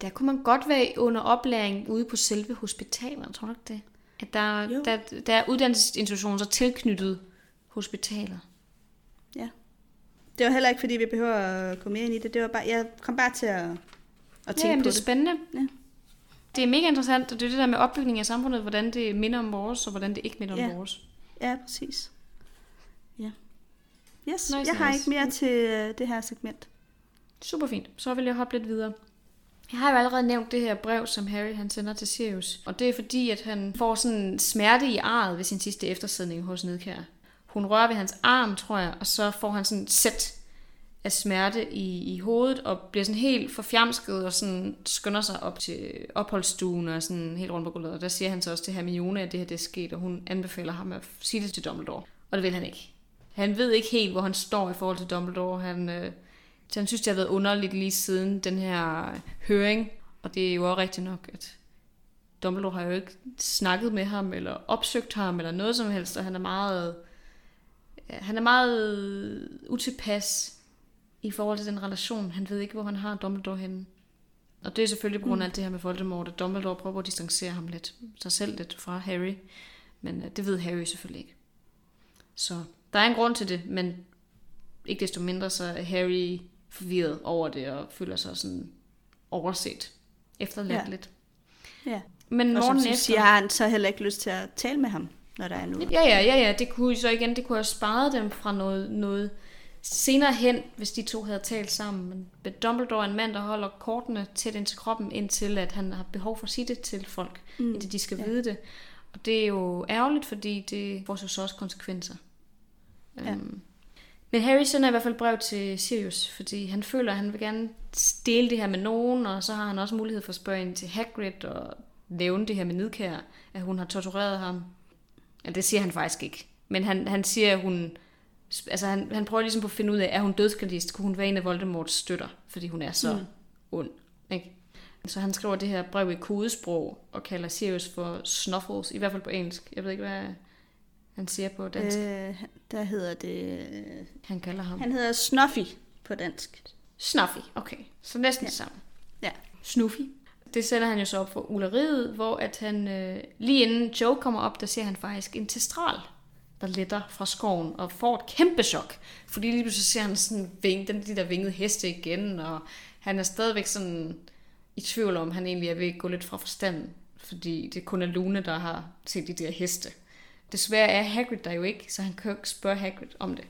Der kunne man godt være under oplæring ude på selve hospitalet, tror du ikke det? At der, Jo. der, der er uddannelsesinstitutioner så tilknyttet hospitaler. Ja. Det var heller ikke, fordi vi behøver at gå mere ind i det. Det var bare, jeg kom bare til at, at tænke Ja, på det er det. spændende. Ja. Det er mega interessant, og det er det der med opbygning af samfundet, hvordan det minder om vores, og hvordan det ikke minder Ja. om vores. Ja, præcis. Ja. Yes, Nice, jeg har ikke mere til øh, det her segment. Super fint. Så vil jeg hoppe lidt videre. Jeg har jo allerede nævnt det her brev, som Harry han sender til Sirius. Og det er fordi, at han får sådan smerte i arret ved sin sidste eftersidning hos Nedkær. Hun rører ved hans arm, tror jeg, og så får han sådan et sæt af smerte i, i hovedet, og bliver sådan helt forfjamsket, og sådan skynder sig op til opholdsstuen, og sådan helt rundt på gulvet. Og der siger han så også til Hermione, at det her det er sket, og hun anbefaler ham at sige det til Dumbledore. Og det vil han ikke. Han ved ikke helt, hvor han står i forhold til Dumbledore. Han, øh, så han synes, det har været underligt lige siden den her høring. Og det er jo også rigtigt nok, at Dumbledore har jo ikke snakket med ham, eller opsøgt ham, eller noget som helst, og han er meget, han er meget utilpas i forhold til den relation. Han ved ikke, hvor han har Dumbledore henne. Og det er selvfølgelig på grund af alt det her med Voldemort, at Dumbledore prøver at distancere ham lidt, sig selv lidt fra Harry. Men øh, det ved Harry selvfølgelig ikke. Så der er en grund til det, men ikke desto mindre så er Harry forvirret over det og føler sig sådan overset, efterladt Ja. lidt. Ja. Men Og som morgen efter... siger, har han så heller ikke lyst til at tale med ham, når der er noget. Ja, ja, ja, ja, det kunne så igen, det kunne have sparet dem fra noget, noget senere hen, hvis de to havde talt sammen. Men Dumbledore er en mand, der holder kortene tæt ind til kroppen, indtil at han har behov for at sige det til folk, mm, indtil de skal ja. vide det. Og det er jo ærgerligt, fordi det får så også konsekvenser. Ja. Øhm, men Harry sender i hvert fald brev til Sirius, fordi han føler, at han vil gerne dele det her med nogen, og så har han også mulighed for at spørge ind til Hagrid og nævne det her med Nidkær, at hun har tortureret ham. Ja, det siger han faktisk ikke. Men han, han siger, at hun... Altså han, han prøver ligesom på at finde ud af, er hun dødskalist? Kunne hun være en af Voldemorts støtter? Fordi hun er så mm. ond. Ikke? Så han skriver det her brev i kodesprog, og kalder Sirius for Snuffles, i hvert fald på engelsk. Jeg ved ikke, hvad han siger på dansk. Øh. Der hedder det... øh, Han kalder ham. Han hedder Snuffy på dansk. Snuffy, okay. Så næsten ja. det samme. Ja. Snuffy. Det sender han jo så op for uleriet, hvor at han øh, lige inden Joe kommer op, der ser han faktisk en testral, der letter fra skoven og får et kæmpe chok. Fordi lige pludselig ser han sådan ving, den, de der vingede heste igen, og han er stadigvæk sådan i tvivl om, han egentlig er ved at gå lidt fra forstanden. Fordi det kun er Lune, der har set de der heste. Desværre er Hagrid der jo ikke, så han kan jo ikke spørge Hagrid om det.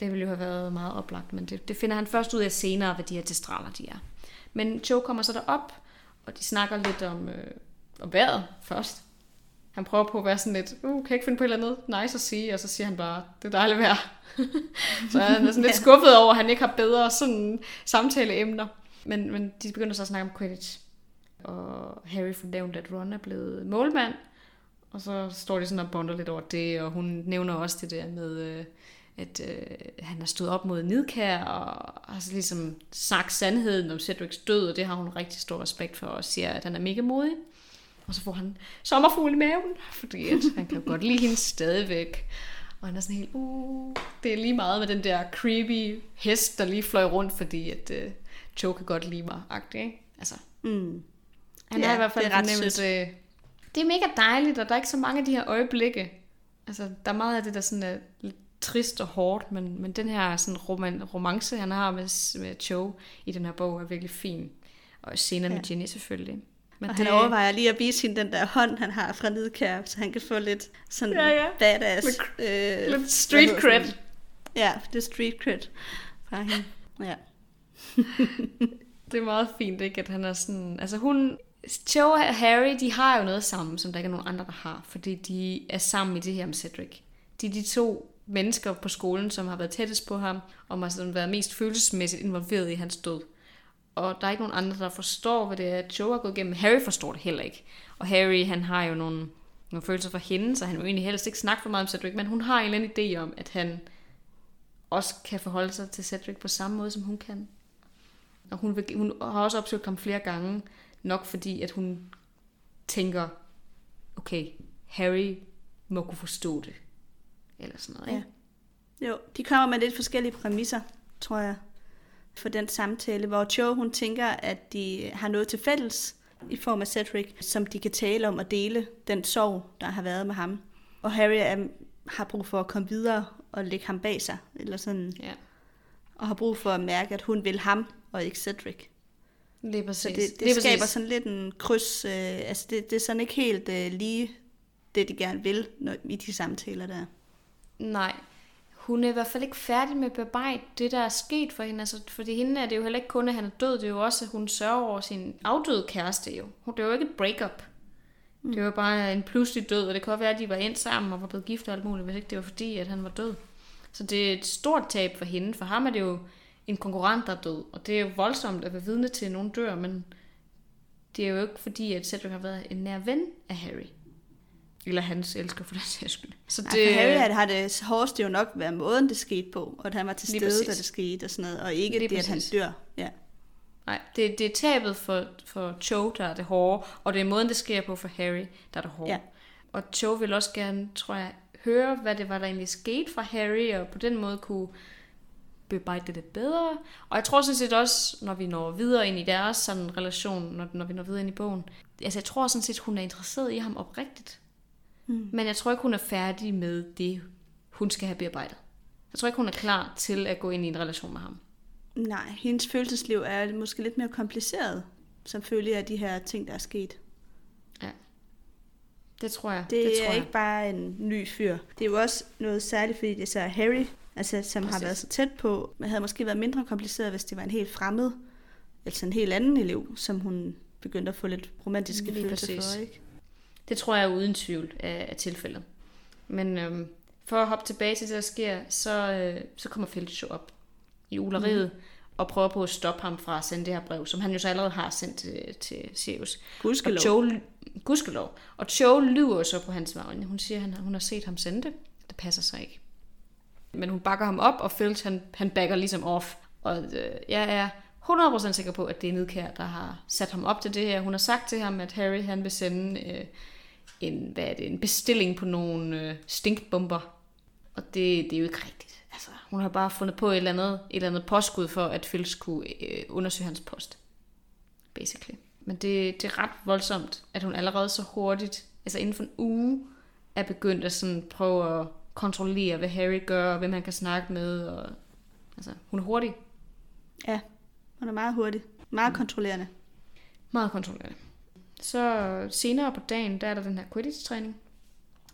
Det ville jo have været meget oplagt, men det, det finder han først ud af senere, hvad de her testraler de er. Men Joe kommer så derop, og de snakker lidt om, øh, om vejret først. Han prøver på at være sådan lidt, uh, kan jeg ikke finde på et eller andet nice at sige, og så siger han bare, det er dejligt vejr. så han er sådan lidt skuffet over, at han ikke har bedre sådan samtaleemner. Men, men de begynder så at snakke om Quidditch. Og Harry får nævnt, at Ron er blevet målmand, og så står de sådan og bonder lidt over det, og hun nævner også det der med, øh, at øh, han har stået op mod Nidkær, og har så ligesom sagt sandheden om Cedrics død, og det har hun rigtig stor respekt for, og siger, at han er mega modig. Og så får han sommerfugl i maven, fordi at han kan jo godt lide hende stadigvæk. Og han er sådan helt, uh, det er lige meget med den der creepy hest, der lige fløj rundt, fordi at øh, Joe kan godt lide mig, agtig, ikke? Altså, Mm. han Ja, er i hvert fald det er ret fornemmelse. Det er mega dejligt, og der er ikke så mange af de her øjeblikke. Altså, der er meget af det, der sådan er lidt trist og hårdt, men, men den her sådan roman, romance, han har med, med Joe i den her bog, er virkelig fin. Og senere ja. med Ja. Ginny selvfølgelig. Men Og han overvejer lige at vise hende den der hånd, han har fra Nidkær, så han kan få lidt sådan Ja, ja. badass. Lidt- øh, lidt hvad street cred. Ja, det er street cred fra hende. Ja. Det er meget fint, ikke? At han er sådan... Altså hun... Joe og Harry, de har jo noget sammen, som der ikke er nogen andre, der har. Fordi de er sammen i det her med Cedric. de er de to mennesker på skolen, som har været tættest på ham, og har sådan været mest følelsesmæssigt involveret i hans død. Og der er ikke nogen andre, der forstår, hvad det er, Joe har gået igennem. Harry forstår det heller ikke. Og Harry, han har jo nogle, nogle følelser for hende, så han vil egentlig helst ikke snakke for meget om Cedric, men hun har en eller anden idé om, at han også kan forholde sig til Cedric på samme måde, som hun kan. Og hun, vil, hun har også opsøgt ham flere gange, nok fordi, at hun tænker, okay, Harry må kunne forstå det. Eller sådan noget, ikke? Ja. Jo, de kommer med lidt forskellige præmisser, tror jeg, for den samtale, hvor Joe, hun tænker, at de har noget til fælles i form af Cedric, som de kan tale om og dele den sorg, der har været med ham. Og Harry er, har brug for at komme videre og lægge ham bag sig, eller sådan, Ja, og har brug for at mærke, at hun vil ham, og ikke Cedric. lige præcis. Så det, det Lige skaber præcis. sådan lidt en kryds, øh, altså det, det er sådan ikke helt øh, lige det, de gerne vil når, i de samtaler der. Nej, hun er i hvert fald ikke færdig med at bearbejde det, der er sket for hende. Altså, fordi hende er det jo heller ikke kun, at han er død. Det er jo også, at hun sørger over sin afdøde kæreste jo. Det er jo ikke et breakup. Mm. Det var bare en pludselig død, og det kan godt være, at de var endt sammen og var blevet gift og alt muligt, hvis ikke det var fordi, at han var død. Så det er et stort tab for hende. For ham er det jo en konkurrent, der er død. Og det er jo voldsomt at være vidne til, at nogen dør, men det er jo ikke fordi, at Cedric har været en nær ven af Harry. Eller hans elsker for den sags skyld. Så Det... Altså, Harry har- det hårdeste jo nok været måden, det skete på, og at han var til stede, da præcis. det skete og sådan noget, og ikke Lige det, at han præcis. dør. Ja. Nej, det, det er tabet for, for Cho, der er det hårde, og det er måden, det sker på for Harry, der er det hårde. Ja. Og Cho vil også gerne, tror jeg, høre, hvad det var, der egentlig skete for Harry, og på den måde kunne bearbejde det lidt bedre. Og jeg tror sådan set også, når vi når videre ind i deres sådan relation, når, når vi når videre ind i bogen, altså jeg tror sådan set, hun er interesseret i ham oprigtigt. Mm. Men jeg tror ikke, hun er færdig med det, hun skal have bearbejdet. Jeg tror ikke, hun er klar til at gå ind i en relation med ham. Nej, hendes følelsesliv er måske lidt mere kompliceret, som følge af de her ting, der er sket. Det tror jeg. Det, det tror er jeg. ikke bare en ny fyr. Det er jo også noget særligt, fordi det er så Harry, altså, som Præcis. har været så tæt på. Men havde måske været mindre kompliceret, hvis det var en helt fremmed, altså en helt anden elev, som hun begyndte at få lidt romantiske Lige følelser præcis. for, ikke? Det tror jeg er uden tvivl af, af tilfældet. Men øhm, for at hoppe tilbage til det, der sker, så, øh, så kommer Felix jo op i uleriet mm. og prøver på at stoppe ham fra at sende det her brev, som han jo så allerede har sendt til, til Sirius. Gudskelov. Og Joe, gudskelov. Og Joe lyver så på hans vegne. Hun siger, at han, hun har set ham sende det. Det passer sig ikke. Men hun bakker ham op, og Felix han, han backer ligesom off. Og øh, jeg er 100% sikker på, at det er Nidkær, der har sat ham op til det her. Hun har sagt til ham, at Harry han vil sende øh, en, hvad er det, en bestilling på nogle øh, stinkbomber. Og det, det er jo ikke rigtigt. Altså, hun har bare fundet på et eller andet, et eller andet påskud for, at Felix kunne øh, undersøge hans post. Basically. Men det, det er ret voldsomt, at hun allerede så hurtigt, altså inden for en uge, er begyndt at sådan prøve at kontrollere, hvad Harry gør, og hvem han kan snakke med. Og, altså, hun er hurtig. Ja, hun er meget hurtig. Meget kontrollerende. Meget kontrollerende. Så senere på dagen, der er der den her Quidditch-træning,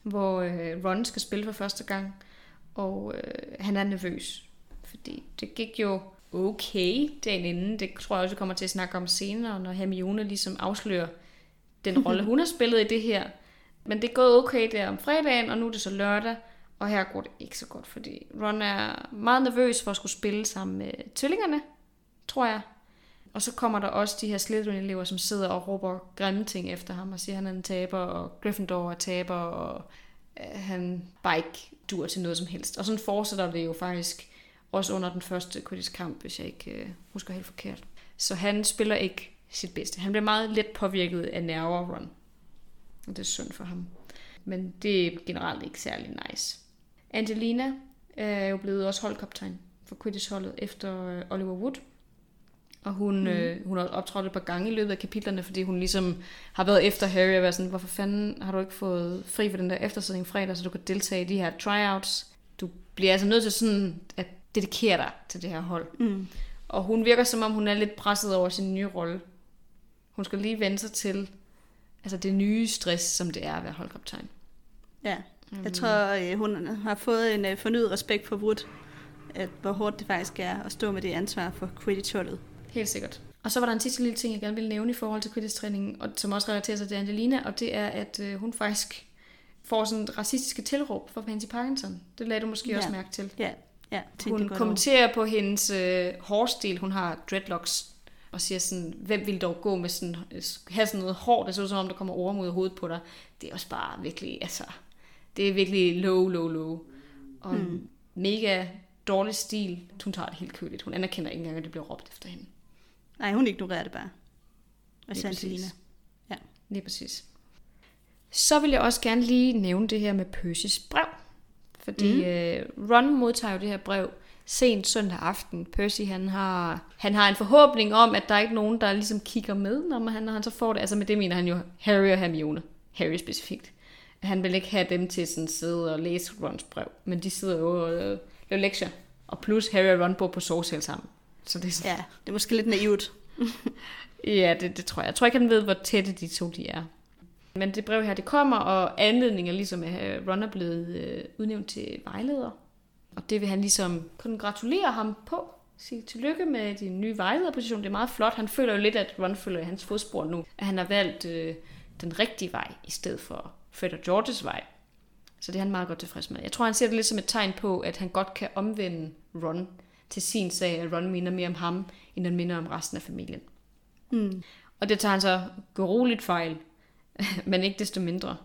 hvor øh, Ron skal spille for første gang, og øh, han er nervøs, fordi det gik jo okay dagen inden. Det tror jeg også, vi kommer til at snakke om senere, når Hermione ligesom afslører den rolle, hun har spillet i det her. Men det er gået okay der om fredagen, og nu er det så lørdag, og her går det ikke så godt, fordi Ron er meget nervøs for at skulle spille sammen med tvillingerne, tror jeg. Og så kommer der også de her Slytherin-elever, som sidder og råber grimme ting efter ham, og siger, at han er en taber, og Gryffindor er taber, og øh, han bare ikke dur til noget som helst. Og sådan fortsætter det jo faktisk også under den første Quidditch-kamp, hvis jeg ikke øh, husker helt forkert. Så han spiller ikke sit bedste. Han bliver meget let påvirket af nerver run. Og det er synd for ham. Men det er generelt ikke særlig nice. Angelina er jo blevet også holdkaptajn for Quidditch-holdet efter øh, Oliver Wood. Og hun, mm. øh, hun har optrådt et par gange i løbet af kapitlerne, fordi hun ligesom har været efter Harry og været sådan, hvorfor fanden har du ikke fået fri for den der eftersidning fredag, så du kan deltage i de her tryouts. Du bliver altså nødt til sådan at dedikere dig til det her hold. Mm. Og hun virker som om, hun er lidt presset over sin nye rolle. Hun skal lige vende sig til altså det nye stress, som det er at være holdkaptajn. Ja, jeg tror, øh, hun har fået en øh, fornyet respekt for Wood, at hvor hårdt det faktisk er at stå med det ansvar for Quidditch-holdet. Helt sikkert. Og så var der en sidste lille ting, jeg gerne ville nævne i forhold til Quidditch-træningen, og som også relaterer sig til Angelina, og det er, at øh, hun faktisk får sådan racistiske tilråb fra Pansy Parkinson. Det lagde du måske ja. også mærke til. Ja, ja. Hun kommenterer på hendes øh, hårstil. Hun har dreadlocks og siger sådan, hvem vil dog gå med sådan, have sådan noget hår, der ser ud som om, der kommer orm ud af hovedet på dig. Det er også bare virkelig, altså, det er virkelig low, low, low. Og mm. mega dårlig stil. Hun tager det helt køligt. Hun anerkender ikke engang, at det bliver råbt efter hende. Nej, hun ignorerer det bare. Og Santelina. Ja. Lige præcis. Så vil jeg også gerne lige nævne det her med Percys brev. Fordi mm. øh, Ron modtager jo det her brev sent søndag aften. Percy han har, han har en forhåbning om, at der er ikke nogen, der ligesom kigger med, når man, når han så får det. Altså med det mener han jo Harry og Hermione. Harry specifikt. Han vil ikke have dem til sådan sidde og læse Rons brev. Men de sidder jo og laver lektier. Og plus Harry og Ron bor på sovesal sammen. Så det er sådan, Ja, det er måske lidt naivt. Ja, det, det tror jeg. Jeg tror ikke, han ved, hvor tætte de to de er. Men det brev her, det kommer, og anledningen er ligesom, at Ron er blevet øh, udnævnt til vejleder. Og det vil han ligesom kun gratulere ham på. Sige tillykke med din nye vejlederposition. Det er meget flot. Han føler jo lidt, at Ron følger i hans fodspor nu. At han har valgt øh, den rigtige vej, i stedet for Fred og Georges vej. Så det er han meget godt tilfreds med. Jeg tror, han ser det lidt som et tegn på, at han godt kan omvende Ron til sin sag, at Ron minder mere om ham, end han minder om resten af familien. Mm. Og det tager han så roligt fejl, men ikke desto mindre.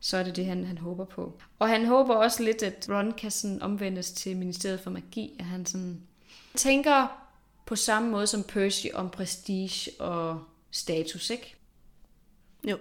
Så er det det, han, han håber på. Og han håber også lidt, at Ron kan sådan omvendes til Ministeriet for Magi, at han sådan tænker på samme måde som Percy om prestige og status, ikke? Jo.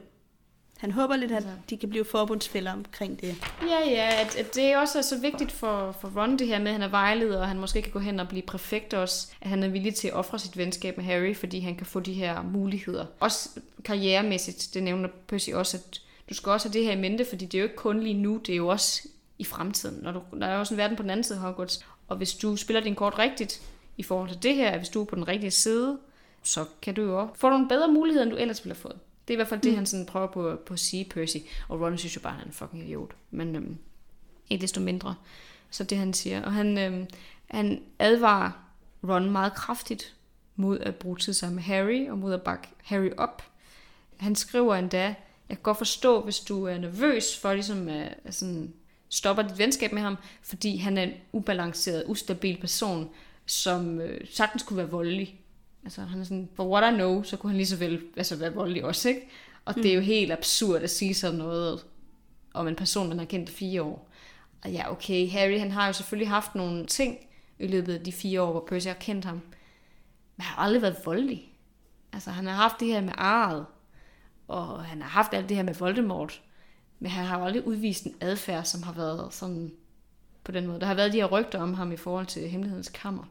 Han håber lidt, at de kan blive forbundsfælder omkring det. Ja, ja, at, at det også er så vigtigt for, for Ron det her med, at han er vejleder, og han måske kan gå hen og blive præfekt også, at han er villig til at ofre sit venskab med Harry, fordi han kan få de her muligheder. Også karrieremæssigt, det nævner Percy også, at du skal også have det her i mente, fordi det er jo ikke kun lige nu, det er jo også i fremtiden. Når du, der er jo også en verden på den anden side af Hogwarts, og hvis du spiller din kort rigtigt i forhold til det her, hvis du er på den rigtige side, så kan du jo også få nogle bedre muligheder, end du ellers ville have fået. Det er i hvert fald det, han sådan prøver på, på at sige, Percy. Og Ron synes jo bare, at han er en fucking idiot. Men øhm, ikke desto mindre. Så det han siger. Og han, øhm, han advarer Ron meget kraftigt mod at bruge tid sammen med Harry, og mod at bakke Harry op. Han skriver endda, jeg kan godt forstå, hvis du er nervøs for ligesom at sådan, stopper dit venskab med ham, fordi han er en ubalanceret, ustabil person, som øh, sagtens kunne være voldelig. Altså han er sådan, for what I know, så kunne han lige så vel altså, være voldelig også, ikke? Og mm. det er jo helt absurd at sige sådan noget om en person, man har kendt i fire år. Og ja, okay, Harry han har jo selvfølgelig haft nogle ting i løbet af de fire år, hvor Percy har kendt ham. Men han har aldrig været voldelig. Altså han har haft det her med arret, og han har haft alt det her med Voldemort. Men han har jo aldrig udvist en adfærd, som har været sådan på den måde. Der har været de her rygter om ham i forhold til hemmelighedens kammer.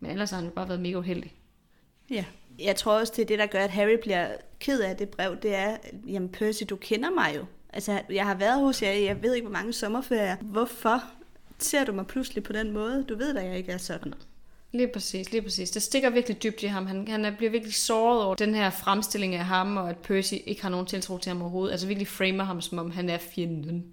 Men ellers har han jo bare været mega uheldig. Ja. Jeg tror også, det er det, der gør, at Harry bliver ked af det brev. Det er, jamen Percy, du kender mig jo. Altså, jeg har været hos jer, jeg ved ikke, hvor mange sommerferier. Hvorfor ser du mig pludselig på den måde? Du ved da, jeg ikke er sådan. Lige præcis, lige præcis. Det stikker virkelig dybt i ham. Han, han er- bliver virkelig såret over den her fremstilling af ham, og at Percy ikke har nogen tiltro til ham overhovedet. Altså virkelig framer ham, som om han er fjenden.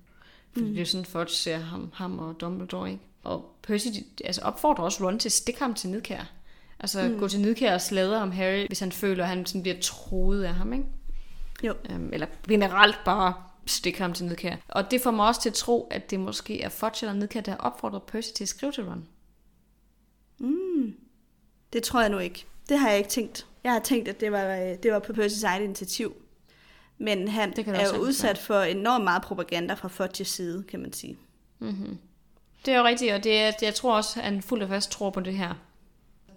Fordi mm. det er sådan, Fudge ser ham, ham og Dumbledore, ikke? Og Percy de- altså opfordrer også Ron til at stikke ham til Nidkær. Altså mm. gå til Nidkær og sladre om Harry, hvis han føler, at han sådan bliver troet af ham, ikke? Jo. Øhm, eller generelt bare stikke ham til Nidkær. Og det får mig også til at tro, at det måske er Fudge eller Nidkær, der har opfordret Percy til at skrive til Ron. Det tror jeg nu ikke. Det har jeg ikke tænkt. Jeg har tænkt, at det var, øh, det var på Percy's eget initiativ. Men han Det er jo udsat for enormt meget propaganda fra Fudges side, kan man sige. Det er jo rigtigt, og det er, jeg tror også, at han fuldt og fast tror på det her.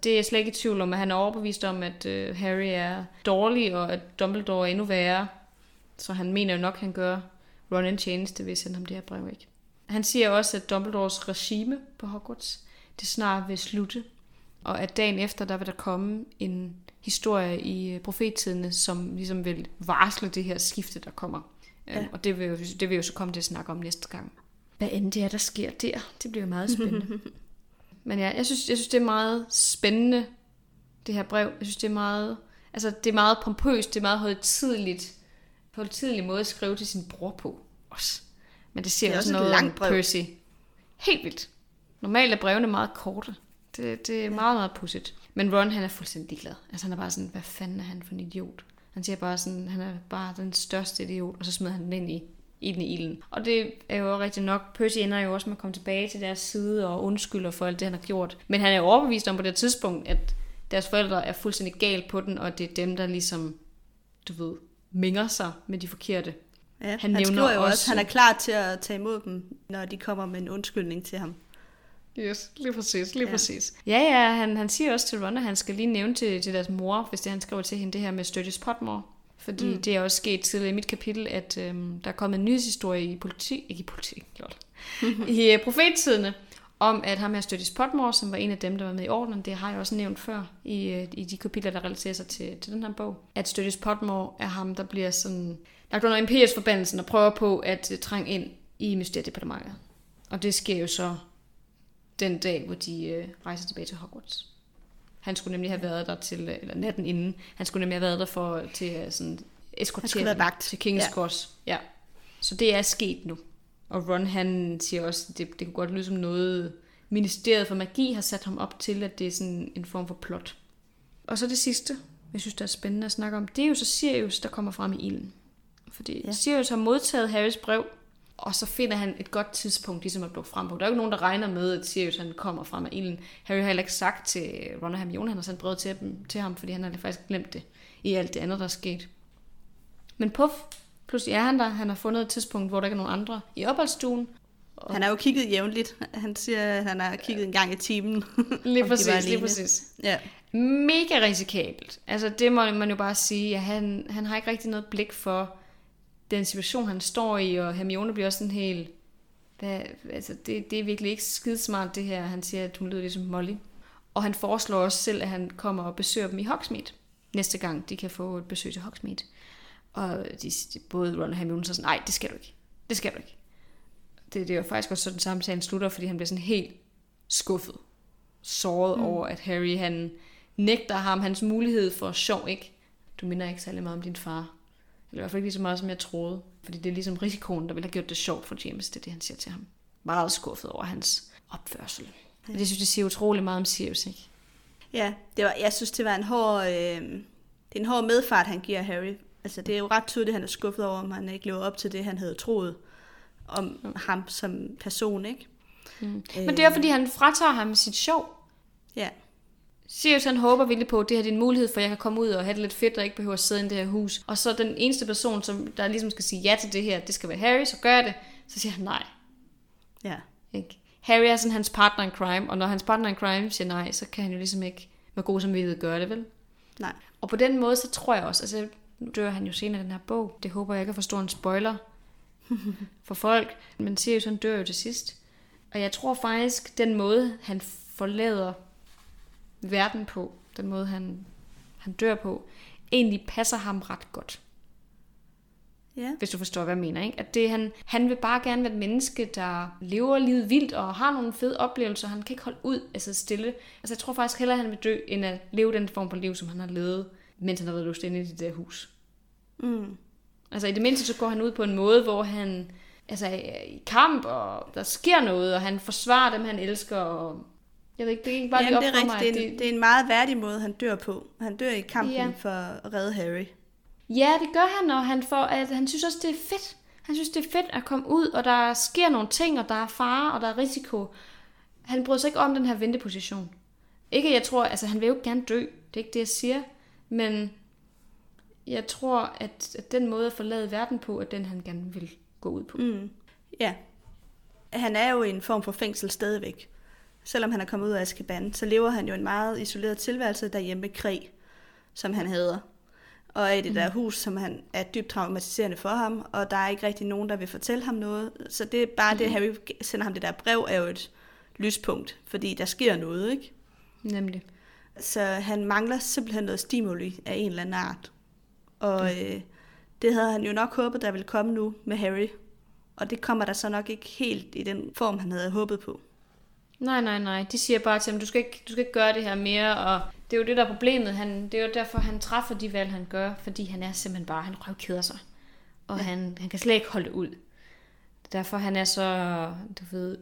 Det er slet ikke i tvivl om, at han er overbevist om, at øh, Harry er dårlig, og at Dumbledore er endnu værre. Så han mener jo nok, at han gør Ron en tjeneste ved at sende ham det her brev, ikke? Han siger også, at Dumbledores regime på Hogwarts, det snart vil slutte. Og at dagen efter, der vil der komme en historie i øh, profettidene, som ligesom vil varsle det her skifte, der kommer. Ja. Og det vil, jo, det vil jo så komme til at snakke om næste gang. Hvad end det er, der sker der, det bliver meget spændende. Men ja, jeg synes, jeg synes, det er meget spændende, det her brev. Jeg synes, det er meget, altså, det er meget pompøst, det er meget højtidligt, højtidlig måde at skrive til sin bror på også. Men det siger Det er også også et noget langt brev. Percy. Helt vildt. Normalt er brevene meget korte. Det, det er meget, meget pudsigt. Men Ron, han er fuldstændig ligeglad. Altså, han er bare sådan, hvad fanden er han for en idiot? Han siger bare sådan, han er bare den største idiot, og så smider han den ind i ind i ilden. Og det er jo rigtig nok. Percy ender jo også med at komme tilbage til deres side og undskylder for alt det, han har gjort. Men han er jo overbevist om på det tidspunkt, at deres forældre er fuldstændig galt på den, og det er dem, der ligesom, du ved, minger sig med de forkerte. Ja, han, Han nævner skriver jo også, også- at han er klar til at tage imod dem, når de kommer med en undskyldning til ham. Yes, lige præcis, lige ja. præcis. Ja, ja, han, han siger også til Ron, at han skal lige nævne til, til deres mor, hvis det han skriver til hende, det her med Sturgis Potmore. Fordi mm. det er også sket tidligere i mit kapitel, at øhm, der er kommet en nyhedshistorie i politi, ikke i politi, lol, i uh, profettidene, om at ham her Sturgis Potmore, som var en af dem, der var med i ordenen, det har jeg også nævnt før i, uh, i de kapitler, der relaterer sig til, til den her bog, at Sturgis Potmore er ham, der bliver sådan lagt under imperiesforbandelsen og prøver på at uh, trænge ind i mysteriedepartementet. Og det sker jo så den dag, hvor de øh, rejser tilbage til Hogwarts. Han skulle nemlig have været der til, øh, eller natten inden, han skulle nemlig have været der for til at sådan, eskortere til King's Ja. Cross. Ja. Så det er sket nu. Og Ron han siger også, det, det kunne godt lyde som noget, Ministeriet for Magi har sat ham op til, at det er sådan en form for plot. Og så det sidste, jeg synes, der er spændende at snakke om, det er jo så Sirius, der kommer frem i ilden. Fordi ja. Sirius har modtaget Harrys brev, og så finder han et godt tidspunkt ligesom at dukke frem på. Der er jo ikke nogen, der regner med, at Sirius han kommer frem af ilden. Harry har heller ikke sagt til Ron og Hermione, han har sendt brevet til, dem, til ham, fordi han har faktisk glemt det i alt det andet, der er sket. Men puff, pludselig er han der. Han har fundet et tidspunkt, hvor der ikke er nogen andre i opholdsstuen. Han har jo kigget jævnligt. Han siger, at han har kigget en gang i timen. Lige præcis, lige præcis. Ja. Mega risikabelt. Altså det må man jo bare sige, at han, han har ikke rigtig noget blik for den situation, han står i, og Hermione bliver også sådan helt... Hvad, altså det, det er virkelig ikke skidesmart det her. Han siger, at hun lyder ligesom Molly. Og han foreslår også selv, at han kommer og besøger dem i Hogsmeade. Næste gang, de kan få et besøg til Hogsmeade. Og de, de, både Ron og Hermione så sådan, nej, det skal du ikke. Det skal du ikke. Det, det er jo faktisk også sådan, samtalen slutter, fordi han bliver sådan helt skuffet. Såret mm. over, at Harry han nægter ham hans mulighed for sjov, ikke? Du minder ikke særlig meget om din far. Eller i hvert fald ikke lige så meget, som jeg troede. Fordi det er ligesom risikoen, der ville have gjort det sjovt for James. Det er det, han siger til ham. Meget skuffet over hans opførsel. Men det synes jeg siger utrolig meget om Sirius, ikke? Ja, det var, jeg synes, det var en hård, øh, det er en hård medfart, han giver Harry. Altså, det er jo ret tydeligt, at han er skuffet over, om han ikke lever op til det, han havde troet om mm. ham som person, ikke? Mm. Men det er fordi, han fratager ham sit sjov. Ja, Sirius han håber virkelig på, at det her det er en mulighed for, at jeg kan komme ud og have det lidt fedt, og ikke behøver at sidde i det her hus. Og så den eneste person, som der ligesom skal sige ja til det her, det skal være Harry, så gør jeg det. Så siger han nej. ja. Ikke? Harry er sådan hans partner in crime, og når hans partner in crime siger nej, så kan han jo ligesom ikke med god samvittighed gøre det, vel? Nej. Og på den måde, så tror jeg også, altså nu dør han jo senere i den her bog, det håber jeg ikke er for stor en spoiler for folk, men Sirius han dør jo til sidst. Og jeg tror faktisk, den måde, han forlader verden på, den måde, han, han dør på, egentlig passer ham ret godt. Ja. Hvis du forstår, hvad jeg mener. Ikke? At det, han, han vil bare gerne være et menneske, der lever livet vildt og har nogle fede oplevelser. Han kan ikke holde ud altså stille. Altså jeg tror faktisk hellere, han vil dø, end at leve den form for liv, som han har levet, mens han har været låst inde i det der hus. Mm. Altså i det mindste, så går han ud på en måde, hvor han altså, er i kamp, og der sker noget, og han forsvarer dem, han elsker. Og jeg ved ikke, det er ikke bare Jamen, lige det op er for rigtigt. mig. Det, er en, det er en meget værdig måde, han dør på. Han dør i kampen Ja. ja. for at redde Harry. Ja, det gør han, og han, får, at han synes også, det er fedt. Han synes, det er fedt at komme ud, og der sker nogle ting, og der er fare, og der er risiko. Han bryder sig ikke om den her venteposition. Ikke, jeg tror, altså han vil jo ikke gerne dø. Det er ikke det, jeg siger. Men jeg tror, at, at den måde at forlade verden på, er den, han gerne vil gå ud på. Mm. Ja. Han er jo i en form for fængsel stadigvæk. Selvom han er kommet ud af Azkaban, så lever han jo en meget isoleret tilværelse derhjemme med Kræ, som han hader. Og er i det der hus, som han er dybt traumatiserende for ham, og der er ikke rigtig nogen, der vil fortælle ham noget. Så det er bare det, Harry sender ham det der brev, er jo et lyspunkt, fordi der sker noget, ikke? Nemlig. Så han mangler simpelthen noget stimuli af en eller anden art. Og øh, det havde han jo nok håbet, der ville komme nu med Harry. Og det kommer der så nok ikke helt i den form, han havde håbet på. Nej, nej, nej. De siger bare til ham, du skal, ikke, du skal ikke gøre det her mere, og det er jo det, der er problemet. Han, det er jo derfor, han træffer de valg, han gør, fordi han er simpelthen bare, han røvkeder sig. Og ja. han, han kan slet ikke holde det ud. Derfor han er så, du ved,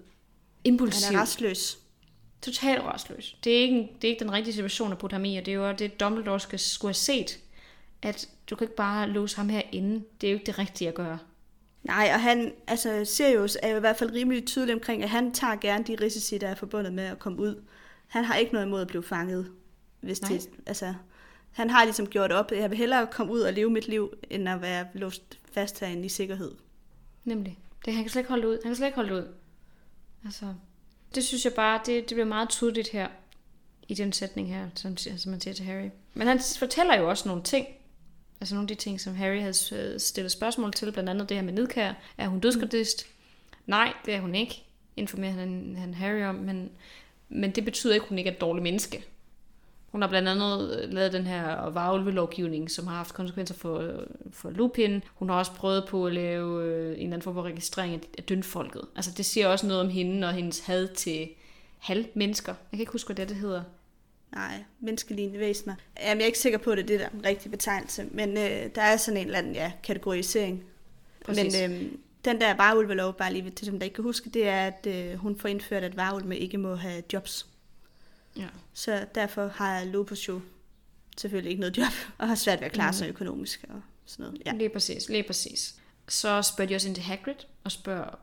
impulsiv. Han er restløs. Totalt rastløs. Det er, ikke, en- det er ikke den rigtige situation at putte ham i, og det er jo det, Dumbledore skal, skulle have set, at du kan ikke bare låse ham herinde. Det er jo ikke det rigtige at gøre. Nej, og han, altså Sirius er jo i hvert fald rimelig tydelig omkring, at han tager gerne de risici, der er forbundet med at komme ud. Han har ikke noget imod at blive fanget. Hvis Nej. det, altså, han har ligesom gjort op, jeg vil hellere komme ud og leve mit liv, end at være låst fast herinde i sikkerhed. Nemlig. Det, han kan slet ikke holde ud. Han kan slet ikke holde ud. Altså, det synes jeg bare, det, det bliver meget tydeligt her, i den sætning her, som, som man siger til Harry. Men han fortæller jo også nogle ting, altså nogle af de ting, som Harry havde øh, stillet spørgsmål til, blandt andet det her med nedkær. Er hun dødsgardist? Nej, det er hun ikke, informerer han, han Harry om, men, men det betyder ikke, at hun ikke er et dårligt menneske. Hun har blandt andet øh, lavet den her varulvelovgivning, som har haft konsekvenser for, øh, for Lupin. Hun har også prøvet på at lave en eller anden form for registrering af, dyndfolket. Altså det siger også noget om hende og hendes had til halvmennesker. Jeg kan ikke huske, hvad det, det hedder. Nej, menneskelignende væsener. Jamen, jeg er ikke sikker på, at det er det, der er den rigtige betegnelse, men øh, der er sådan en eller anden ja, kategorisering. Præcis. Men øh, den der varulvelov, bare lige til dem, der ikke kan huske, det er, at øh, hun får indført, at varulve ikke må have jobs. Ja. Så derfor har Lupus jo selvfølgelig ikke noget job, og har svært ved at klare sig økonomisk og sådan noget. Ja. Lige præcis, lige præcis. Så spørger de også ind til Hagrid og spørger,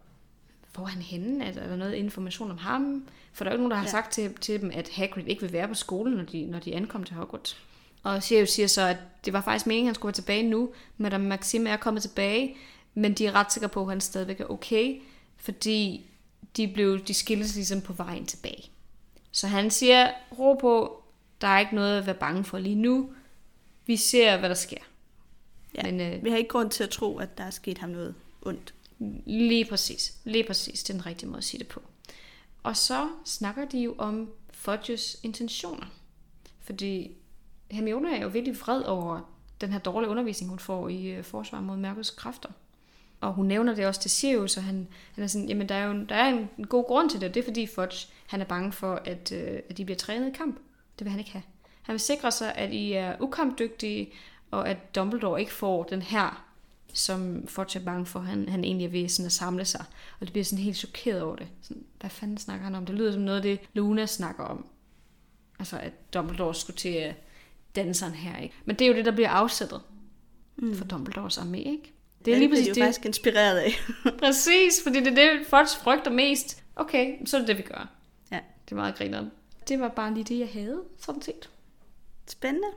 hvor er han henne? Er der noget information om ham? For der er jo nogen, der har ja. Sagt til, til dem, at Hagrid ikke vil være på skolen, når de, når de ankom til Hogwarts. Og Sirius siger så, at det var faktisk meningen, at han skulle være tilbage nu. Madame Maxime er kommet tilbage, men de er ret sikre på, at han stadigvæk er okay, fordi de, blev, de skilles ligesom på vejen tilbage. Så han siger, ro på, der er ikke noget at være bange for lige nu. Vi ser, hvad der sker. Ja. Men, øh, Vi har ikke grund til at tro, at der er sket ham noget ondt. Lige præcis. Lige præcis. Det er den rigtige måde at sige det på. Og så snakker de jo om Fudges intentioner. Fordi Hermione er jo virkelig vred over den her dårlige undervisning, hun får i øh, forsvar mod mørkets kræfter. Og hun nævner det også til Sirius, og han, han er sådan, jamen der er jo der er en, en god grund til det, og det er fordi Fudge, han er bange for, at, øh, at de bliver trænet i kamp. Det vil han ikke have. Han vil sikre sig, at I er ukampdygtige, og at Dumbledore ikke får den her som Fudge er bange for, han, han egentlig er ved sådan at samle sig. Og det bliver sådan helt chokeret over det. Sådan, hvad fanden snakker han om? Det lyder som noget af det, Luna snakker om. Altså, at Dumbledore skulle til at danne sådan her, ikke? Men det er jo det, der bliver afsættet mm. for Dumbledores armé, ikke? Det er lige præcis de jo det. faktisk inspireret af. Præcis, fordi det er det, Fudge frygter mest. Okay, så er det det, vi gør. ja. Det er meget grineren. Det var bare lige det, jeg havde, sådan set. Spændende.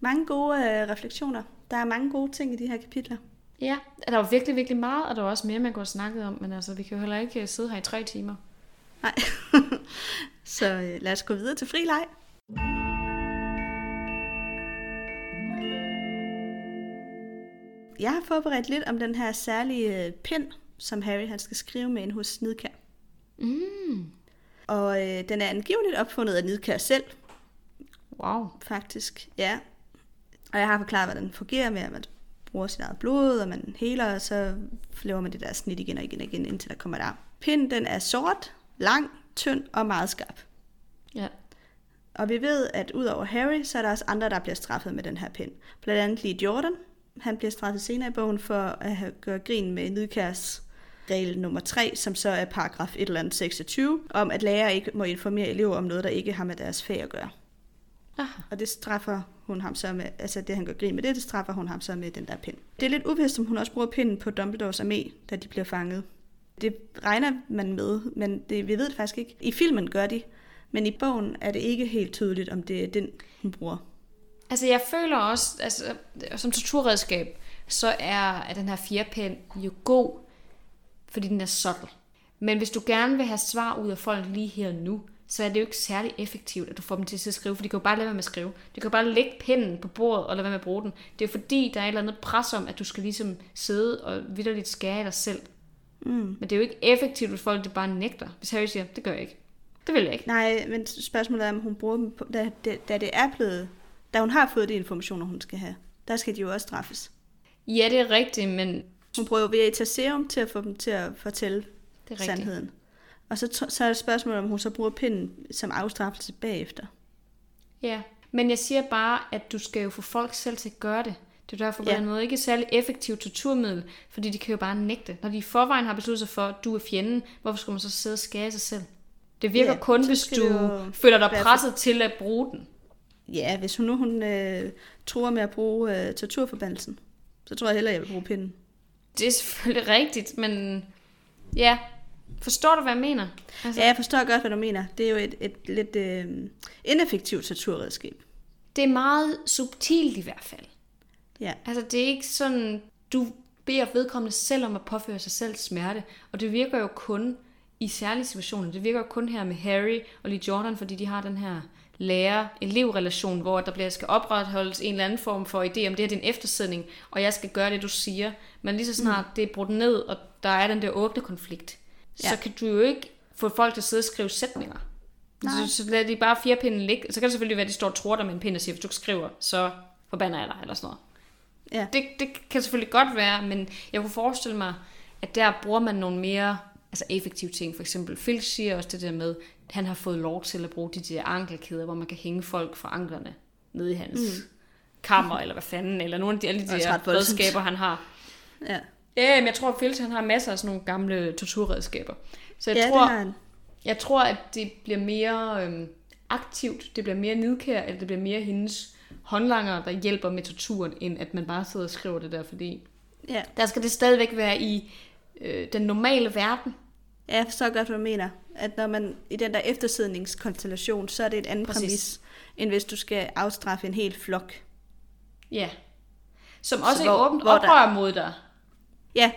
Mange gode øh, refleksioner. Der er mange gode ting i de her kapitler. Ja, der var virkelig, virkelig meget, og der var også mere, man kunne have snakket om, men altså, vi kan jo heller ikke øh, sidde her i tre timer. Nej. Så øh, lad os gå videre til fri leg. Jeg har forberedt lidt om den her særlige øh, pind, som Harry han skal skrive med ind hos Nidkær. Mm. Og øh, den er angiveligt opfundet af Nidkær selv, Wow. faktisk. Ja. Og jeg har forklaret, hvordan den fungerer med, at bruger sit eget blod, og man heler, og så laver man det der snit igen og igen og igen, indtil der kommer der. Pinden den er sort, lang, tynd og meget skarp. Ja. Og vi ved, at ud over Harry, så er der også andre, der bliver straffet med den her pind. Blandt andet Lee Jordan. Han bliver straffet senere i bogen for at have gjort grin med Nidkærs regel nummer 3, som så er paragraf 1 eller andet 26, om at lærere ikke må informere elever om noget, der ikke har med deres fag at gøre. Aha. Og det straffer hun ham så med, altså det han gør grin med det, det straffer hun ham så med den der pind. Det er lidt uvist, om hun også bruger pinden på Dumbledores armé, da de bliver fanget. Det regner man med, men det, vi ved det faktisk ikke. I filmen gør de, men i bogen er det ikke helt tydeligt, om det er den, hun bruger. Altså, jeg føler også, altså, som torturredskab, så er, den her fjerpind jo god, fordi den er subtle. Men hvis du gerne vil have svar ud af folk lige her nu, så er det jo ikke særlig effektivt, at du får dem til at skrive, for de kan jo bare lade være med at skrive. De kan jo bare lægge pinden på bordet og lade være med at bruge den. Det er jo fordi, der er et eller andet pres om, at du skal ligesom sidde og vidderligt skære i dig selv. Mm. Men det er jo ikke effektivt, hvis folk det bare nægter. Hvis Harry siger, det gør jeg ikke. Det vil jeg ikke. Nej, men spørgsmålet er, om hun bruger dem, på, da, da, da det er blevet, da hun har fået de informationer, hun skal have. Der skal de jo også straffes. Ja, det er rigtigt, men Hun bruger jo Veritaserum til at få dem til at fortælle det er rigtigt. sandheden. Og så, så er det spørgsmålet, om hun så bruger pinden som afstraffelse bagefter. Ja, men jeg siger bare, at du skal jo få folk selv til at gøre det. Det er derfor på Ja. den måde ikke et særlig effektivt torturmiddel, fordi de kan jo bare nægte. Når de i forvejen har besluttet sig for, at du er fjenden, hvorfor skal man så sidde og skære i sig selv? Det virker Ja, kun, hvis du jo føler dig være for- presset til at bruge den. Ja, hvis hun nu hun, øh, tror med at bruge øh, torturforbandelsen, så tror jeg hellere, jeg vil bruge pinden. Det er selvfølgelig rigtigt, men ja, forstår du, hvad jeg mener? Altså, ja, jeg forstår godt, hvad du mener. Det er jo et, et lidt øh, ineffektivt torturredskab. Det er meget subtilt i hvert fald. Ja. Altså, det er ikke sådan, du beder vedkommende selv om at påføre sig selv smerte, og det virker jo kun i særlige situationer. Det virker jo kun her med Harry og Lee Jordan, fordi de har den her lærer-elev-relation, hvor der bliver, skal opretholdes en eller anden form for idé om, det her er din eftersidning, og jeg skal gøre det, du siger. Men lige så snart mm. det er brudt ned, og der er den der åbne konflikt, ja. så kan du jo ikke få folk til at sidde og skrive sætninger. Nej. Så, så lader de bare fire pinde ligge. Så kan det selvfølgelig være, at de står og tror med en pind og siger, hvis du ikke skriver, så forbander jeg dig, eller sådan noget. Ja. Det, det kan selvfølgelig godt være, men jeg kunne forestille mig, at der bruger man nogle mere altså effektive ting. For eksempel Phil siger også det der med, at han har fået lov til at bruge de der ankelkæder, hvor man kan hænge folk fra anklerne nede i hans mm. kammer, eller hvad fanden, eller nogle af de, alle de der redskaber, han har. Ja. Ja, men jeg tror, at Phil han har masser af sådan nogle gamle torturredskaber. Så jeg ja, tror, det har han. jeg tror, at det bliver mere øhm, aktivt, det bliver mere nidkær, eller det bliver mere hendes håndlanger, der hjælper med torturen, end at man bare sidder og skriver det der, fordi ja. der skal det stadigvæk være i øh, den normale verden. Ja, forstår godt, hvad du mener. At når man i den der eftersidningskonstellation, så er det et andet Præcis. præmis, end hvis du skal afstraffe en hel flok. Ja. Som også så er hvor, åbent hvor oprør der... mod dig. Ja,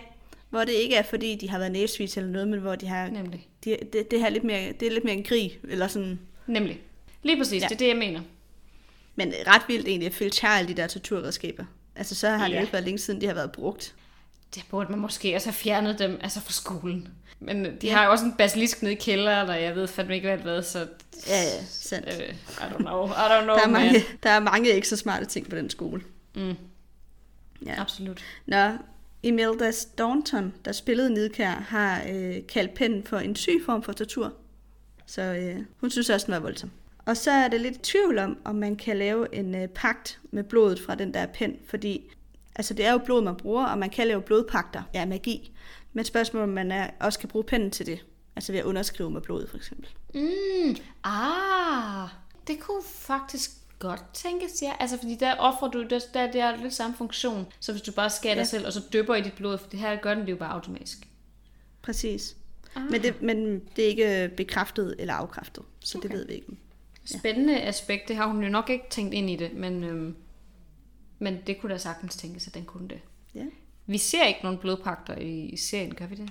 hvor det ikke er, fordi de har været næsvis eller noget, men hvor de har... Nemlig. De, det, det, her lidt mere, det er lidt mere en krig, eller sådan... Nemlig. Lige præcis, ja. det er det, jeg mener. Men ret vildt egentlig at filtre alle de der torturredskaber. Altså så har ja. det ikke været længe siden, de har været brugt. Det burde man måske også have fjernet dem altså fra skolen. Men de ja. har jo også en basilisk nede i kælderen, og jeg ved fandme ikke, hvad det er, så... Ja, ja, sandt. Uh, I don't know, I don't know, der, er mange, der er mange ikke så smarte ting på den skole. Mm. Ja. Absolut. Nå, Imelda Staunton, der spillede Nidkær, har øh, kaldt pennen for en syg form for tortur. Så øh, hun synes også, den var voldsom. Og så er det lidt tvivl om, om man kan lave en øh, pagt med blodet fra den der pen, fordi altså, det er jo blod, man bruger, og man kan lave blodpakter af ja, magi. Men spørgsmålet om man er, også kan bruge pennen til det. Altså ved at underskrive med blodet for eksempel. Mm, ah, det kunne faktisk godt tænkes, ja. Altså, fordi der offrer du, der, der, der er lidt samme funktion, så hvis du bare skærer ja. dig selv, og så dypper i dit blod, for det her gør den det jo bare automatisk. Præcis. Ah. Men, det, men det er ikke bekræftet eller afkræftet, så okay. det ved vi ikke. Ja. Spændende aspekt, det har hun jo nok ikke tænkt ind i det, men, øhm, men det kunne da sagtens tænkes, at den kunne det. Ja. Vi ser ikke nogen blodpakter i serien, gør vi det?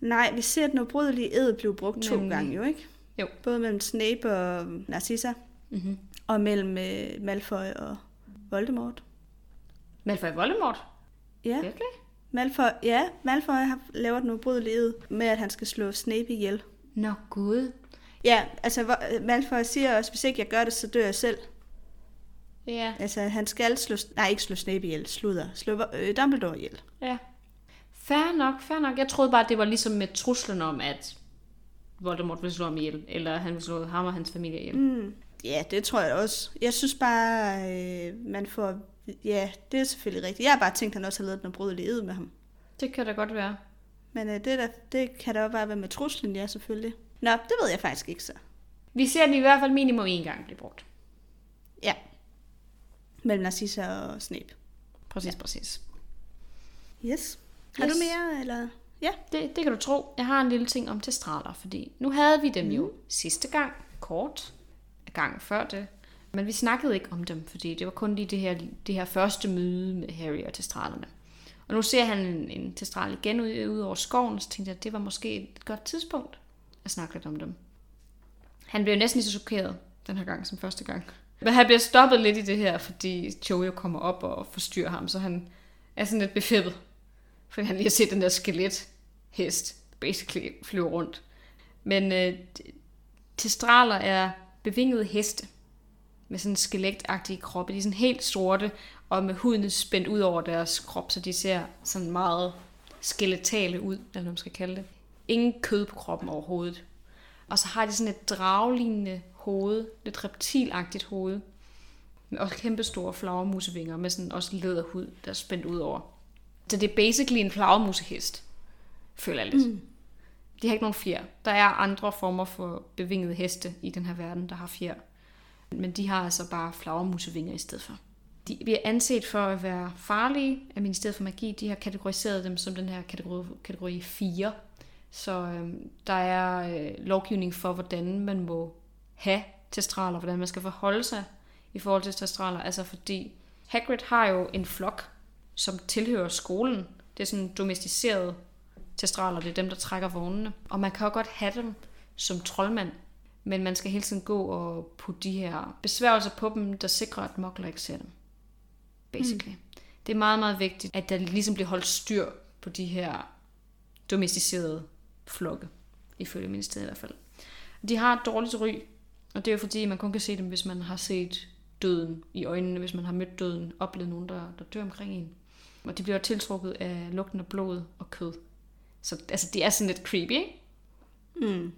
Nej, vi ser, at den ubrydelige ed blev brugt to gange jo, ikke? Jo. Både mellem Snape og Narcissa, mm-hmm. Og mellem uh, Malfoy og Voldemort. Malfoy og Voldemort? Ja. Virkelig? Malfoy, ja, Malfoy har lavet den ubrydelige ed med, at han skal slå Snape ihjel. Nå gud. Ja, altså Malfoy siger også, hvis ikke jeg gør det, så dør jeg selv. Ja. Altså, han skal slå... Nej, ikke slå Snape ihjel. Slutter. Slå øh, Dumbledore ihjel. Ja. Fair nok, fair nok. Jeg troede bare, det var ligesom med truslen om, at Voldemort ville slå ham ihjel. Eller han ville slå ham og hans familie ihjel. Mm. Ja, det tror jeg også. Jeg synes bare, øh, man får... Ja, det er selvfølgelig rigtigt. Jeg har bare tænkt, at han også har lavet den brydelige ed med ham. Det kan da godt være. Men øh, det, der, det kan da også bare være med truslen, ja, selvfølgelig. Nå, det ved jeg faktisk ikke så. Vi ser den i hvert fald minimum en gang blive brugt. Ja, mellem Narcissa og Snape. Præcis, ja. præcis. Yes. Har yes. du mere, eller? Ja. Det, det kan du tro. Jeg har en lille ting om testraler, fordi nu havde vi dem mm. jo sidste gang, kort, gang før det. Men vi snakkede ikke om dem, fordi det var kun lige det her, det her første møde med Harry og testralerne. Og nu ser han en, en testral igen ud, ud over skoven, og så tænkte jeg, at det var måske et godt tidspunkt at snakke lidt om dem. Han blev næsten lige så chokeret den her gang som første gang. Men han bliver stoppet lidt i det her, fordi Jojo kommer op og forstyrrer ham, så han er sådan lidt befippet. Fordi han lige har set den der skelet hest basically flyve rundt. Men øh, testraler er bevingede heste med sådan skelektagtige kroppe. De er sådan helt sorte og med huden spændt ud over deres krop, så de ser sådan meget skeletale ud, eller man skal kalde det. Ingen kød på kroppen overhovedet. Og så har de sådan et draglignende hoved, lidt reptilagtigt hoved, med også kæmpe store flagermusevinger, med sådan også læderhud, der er spændt ud over. Så det er basically en flagermusehest, føler jeg lidt. Mm. De har ikke nogen fjer. Der er andre former for bevingede heste i den her verden, der har fjer. Men de har altså bare flagermusevinger i stedet for. De bliver anset for at være farlige af Ministeriet for Magi. De har kategoriseret dem som den her kategori, kategori 4. Så øh, der er øh, lovgivning for, hvordan man må have testraler, hvordan man skal forholde sig i forhold til testraler. Altså fordi Hagrid har jo en flok, som tilhører skolen. Det er sådan domesticeret testraler, det er dem, der trækker vognene. Og man kan jo godt have dem som troldmand, men man skal hele tiden gå og putte de her besværgelser på dem, der sikrer, at mokler ikke ser dem. Basically. Mm. Det er meget, meget vigtigt, at der ligesom bliver holdt styr på de her domesticerede flokke, ifølge ministeriet i hvert fald. De har et dårligt ry, og det er jo fordi, man kun kan se dem, hvis man har set døden i øjnene, hvis man har mødt døden, oplevet nogen, der, der dør omkring en. Og de bliver tiltrukket af lugten af blod og kød. Så altså, de er sådan lidt creepy, ikke? Mm.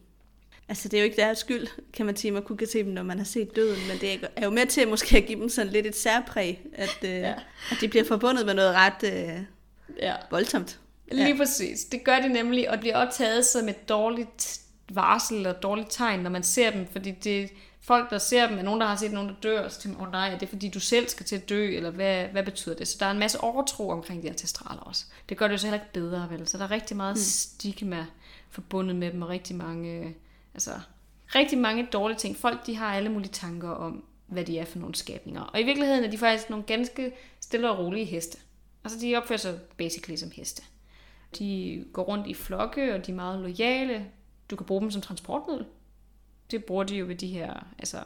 Altså, det er jo ikke deres skyld, kan man sige, man kunne se dem, når man har set døden, men det er jo med til at måske at give dem sådan lidt et særpræg, at, øh, ja. at de bliver forbundet med noget ret øh, ja. voldsomt. Lige ja. præcis. Det gør de nemlig, og bliver optaget som et dårligt varsel et dårligt tegn, når man ser dem, fordi det folk, der ser dem, er nogen, der har set nogen, der dør, og så tænker oh, nej, er det fordi, du selv skal til at dø, eller hvad, hvad betyder det? Så der er en masse overtro omkring de her testraler også. Det gør det jo så heller ikke bedre, vel? Så der er rigtig meget mm. stigma forbundet med dem, og rigtig mange, altså, rigtig mange dårlige ting. Folk, de har alle mulige tanker om, hvad de er for nogle skabninger. Og i virkeligheden er de faktisk nogle ganske stille og rolige heste. Altså, de opfører sig basically som heste. De går rundt i flokke, og de er meget lojale. Du kan bruge dem som transportmiddel det bruger de jo ved de her, altså,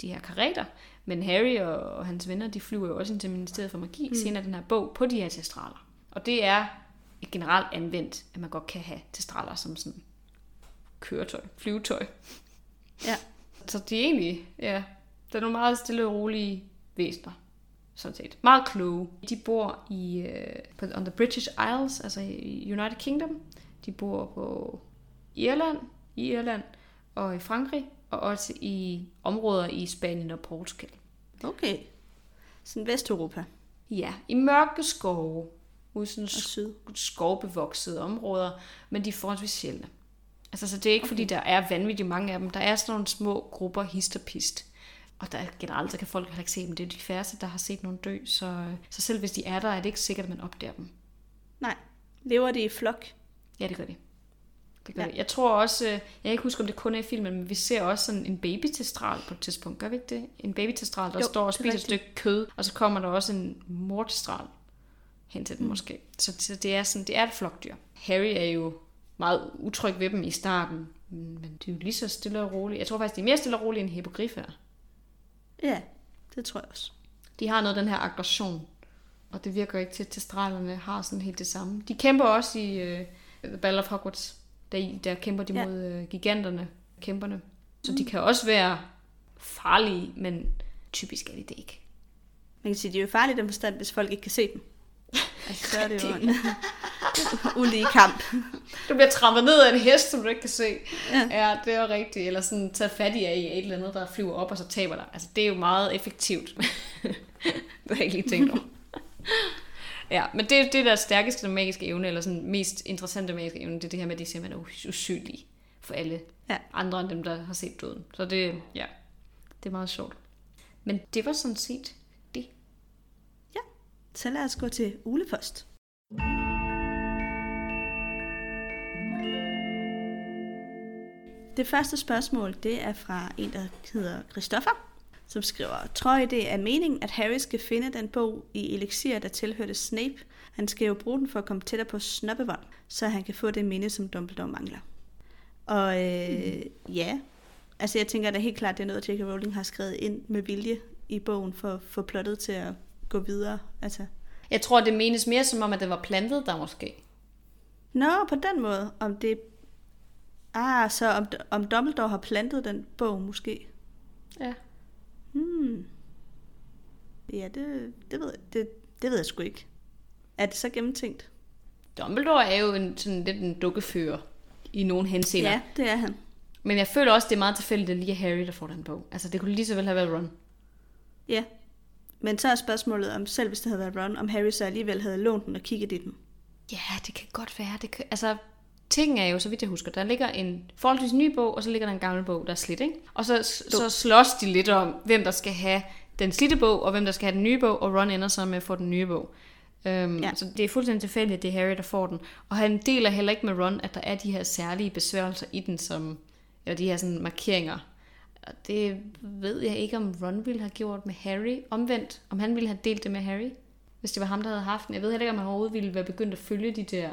de her kareter. Men Harry og, og hans venner, de flyver jo også ind til Ministeriet for Magi, mm. senere den her bog, på de her testraler. Og det er generelt anvendt, at man godt kan have testraler som sådan køretøj, flyvetøj. Ja. Så de er egentlig, ja, der er nogle meget stille og rolige væsener, sådan set. Meget kloge. De bor i, uh, på, on the British Isles, altså i United Kingdom. De bor på Irland, i Irland, og i Frankrig, og også i områder i Spanien og Portugal. Okay. Sådan Vesteuropa. Ja, i mørke skove, ude sådan syd. skovbevoksede områder, men de er forholdsvis sjældne. Altså, så det er ikke, okay. fordi der er vanvittigt mange af dem. Der er sådan nogle små grupper hist og pist. Og der generelt, så kan folk heller ikke se dem. Det er de færreste, der har set nogen dø. Så, så selv hvis de er der, er det ikke sikkert, at man opdager dem. Nej. Lever de i flok? Ja, det gør de. Det gør ja. Jeg tror også, øh, jeg kan ikke huske, om det kun er i filmen, men vi ser også sådan en babytestral på et tidspunkt. Gør vi ikke det? En babytestral, der jo, står og spiser et stykke kød, og så kommer der også en mortestral hen til den mm. måske. Så, så det er sådan, det er et flokdyr. Harry er jo meget utryg ved dem i starten, men de er jo lige så stille og rolige. Jeg tror faktisk, de er mere stille og rolige end hippogriffer. Ja, det tror jeg også. De har noget af den her aggression, og det virker ikke til, at testralerne har sådan helt det samme. De kæmper også i uh, The Battle of Hogwarts der, der kæmper de ja. mod øh, giganterne, kæmperne. Så mm. de kan også være farlige, men typisk er de det ikke. Man kan sige, de er jo farlige den forstand, hvis folk ikke kan se dem. Altså, så er det jo en ulige kamp. Du bliver trampet ned af en hest, som du ikke kan se. Ja, ja det er rigtigt. Eller sådan taget fat i et eller andet, der flyver op, og så taber dig. Altså, det er jo meget effektivt. det har jeg ikke lige tænkt over. Ja, men det, det er der stærkeste magiske evne, eller sådan mest interessante magiske evne, det er det her med, at de simpelthen er usynlige for alle ja. andre end dem, der har set døden. Så det, ja, det er meget sjovt. Men det var sådan set det. Ja, så lad os gå til Ule først. Det første spørgsmål, det er fra en, der hedder Christoffer som skriver, tror I det er meningen, at Harry skal finde den bog i Elixir, der tilhørte Snape? Han skal jo bruge den for at komme tættere på Snobbevånd, så han kan få det minde, som Dumbledore mangler. Og øh, mm. ja, altså jeg tænker da helt klart, det er noget, J.K. Rowling har skrevet ind med vilje i bogen for at få plottet til at gå videre. Altså. Jeg tror, det menes mere som om, at det var plantet der måske. Nå, på den måde. Om det... Ah, så om, om Dumbledore har plantet den bog måske. Ja. Hmm. Ja, det, det, ved, det, det ved jeg sgu ikke. Er det så gennemtænkt? Dumbledore er jo en, sådan lidt en dukkefører i nogle henseender. Ja, det er han. Men jeg føler også, det er meget tilfældigt, at lige er Harry, der får den bog. Altså, det kunne lige så vel have været Ron. Ja. Men så er spørgsmålet, om selv hvis det havde været Ron, om Harry så alligevel havde lånt den og kigget i den. Ja, det kan godt være. Det kan, altså, ting er jo, så vidt jeg husker, der ligger en forholdsvis ny bog, og så ligger der en gammel bog, der er slidt, ikke? Og så, så slås de lidt om, hvem der skal have den slidte bog, og hvem der skal have den nye bog, og Ron ender så med at få den nye bog. Øhm, ja. Ja. Så det er fuldstændig tilfældigt, at det er Harry, der får den. Og han deler heller ikke med Ron, at der er de her særlige besværgelser i den, som, eller de her sådan markeringer. Og det ved jeg ikke, om Ron ville have gjort med Harry. Omvendt, om han ville have delt det med Harry, hvis det var ham, der havde haft den. Jeg ved heller ikke, om han overhovedet ville være begyndt at følge de der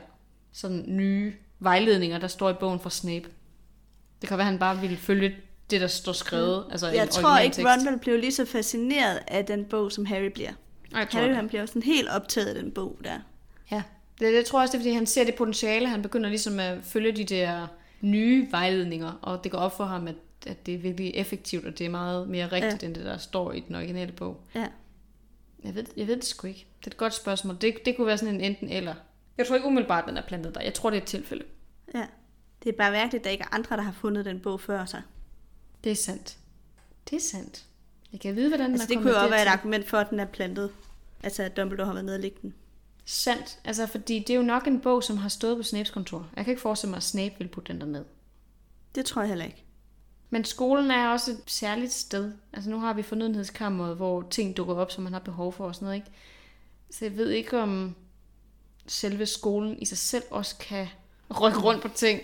sådan nye vejledninger, der står i bogen fra Snape. Det kan være, at han bare ville følge det, der står skrevet. Altså en Jeg tror ikke. Ron blive lige så fascineret af den bog, som Harry bliver. Jeg tror Harry det. han bliver sådan helt optaget af den bog der. Ja, det, det tror jeg også, det er, fordi han ser det potentiale. Han begynder ligesom at følge de der nye vejledninger, og det går op for ham, at, at det er virkelig effektivt, og det er meget mere rigtigt, ja. end det, der står i den originale bog. Ja. Jeg ved, jeg ved det sgu ikke. Det er et godt spørgsmål. Det, det kunne være sådan en enten eller. Jeg tror ikke umiddelbart, den er plantet der. Jeg tror, det er et tilfælde. ja. Det er bare mærkeligt, at der ikke er andre, der har fundet den bog før sig. Det er sandt. Det er sandt. Jeg kan vide, hvordan Altså, den det er kunne jo også være et argument for, at den er plantet. Altså, at Dumbledore har været nede og lægge den. Sandt. Altså, fordi det er jo nok en bog, som har stået på Snapes kontor. Jeg kan ikke forestille mig, at Snape vil putte den der ned. Det tror jeg heller ikke. Men skolen er også et særligt sted. Altså nu har vi fornødenhedskammeret, hvor ting dukker op, som man har behov for og sådan noget, ikke? Så jeg ved ikke, om selve skolen i sig selv også kan rykke rundt på ting.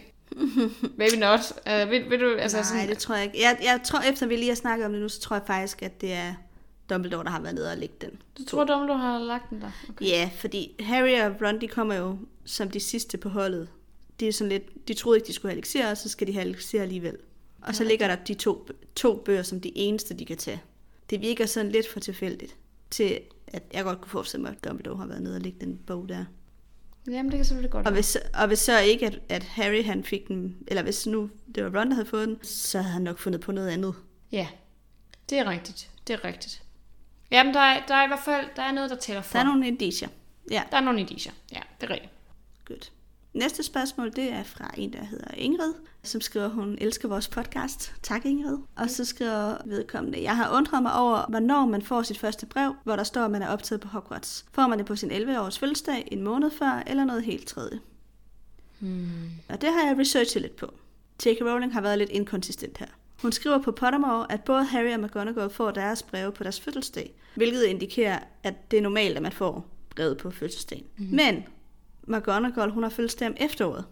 Maybe not. Uh, vil, vil du, altså Nej, sådan, det tror jeg ikke. Jeg, jeg tror, efter vi lige har snakket om det nu, så tror jeg faktisk, at det er Dumbledore, der har været nede og lægge den. du tror, Dumbledore har lagt den der? Okay. Ja, fordi Harry og Ron, de kommer jo som de sidste på holdet. De, er sådan lidt, de troede ikke, de skulle have elixir, og så skal de have elixir alligevel. Og så ligger der de to, to bøger som de eneste, de kan tage. Det virker sådan lidt for tilfældigt, til at jeg godt kunne forestille mig, at Dumbledore har været nede og lægge den bog der. Jamen, det kan selvfølgelig godt Og hvis, og hvis så ikke, at, at Harry han fik den, eller hvis nu det var Ron, der havde fået den, så havde han nok fundet på noget andet. Ja, det er rigtigt. Det er rigtigt. Jamen, der er, der er i hvert fald der er noget, der tæller for. Der er nogle indicier. Ja, der er nogle indicier. Ja, det er rigtigt. Godt. Næste spørgsmål, det er fra en, der hedder Ingrid, som skriver, hun elsker vores podcast. Tak Ingrid. Og så skriver vedkommende, jeg har undret mig over, hvornår man får sit første brev, hvor der står, at man er optaget på Hogwarts. Får man det på sin 11-års fødselsdag, en måned før, eller noget helt tredje? Hmm. Og det har jeg researchet lidt på. J.K. Rowling har været lidt inkonsistent her. Hun skriver på Pottermore, at både Harry og McGonagall får deres breve på deres fødselsdag, hvilket indikerer, at det er normalt, at man får brevet på fødselsdagen. Mm. Men McGonagall, hun har fødselsdag om efteråret,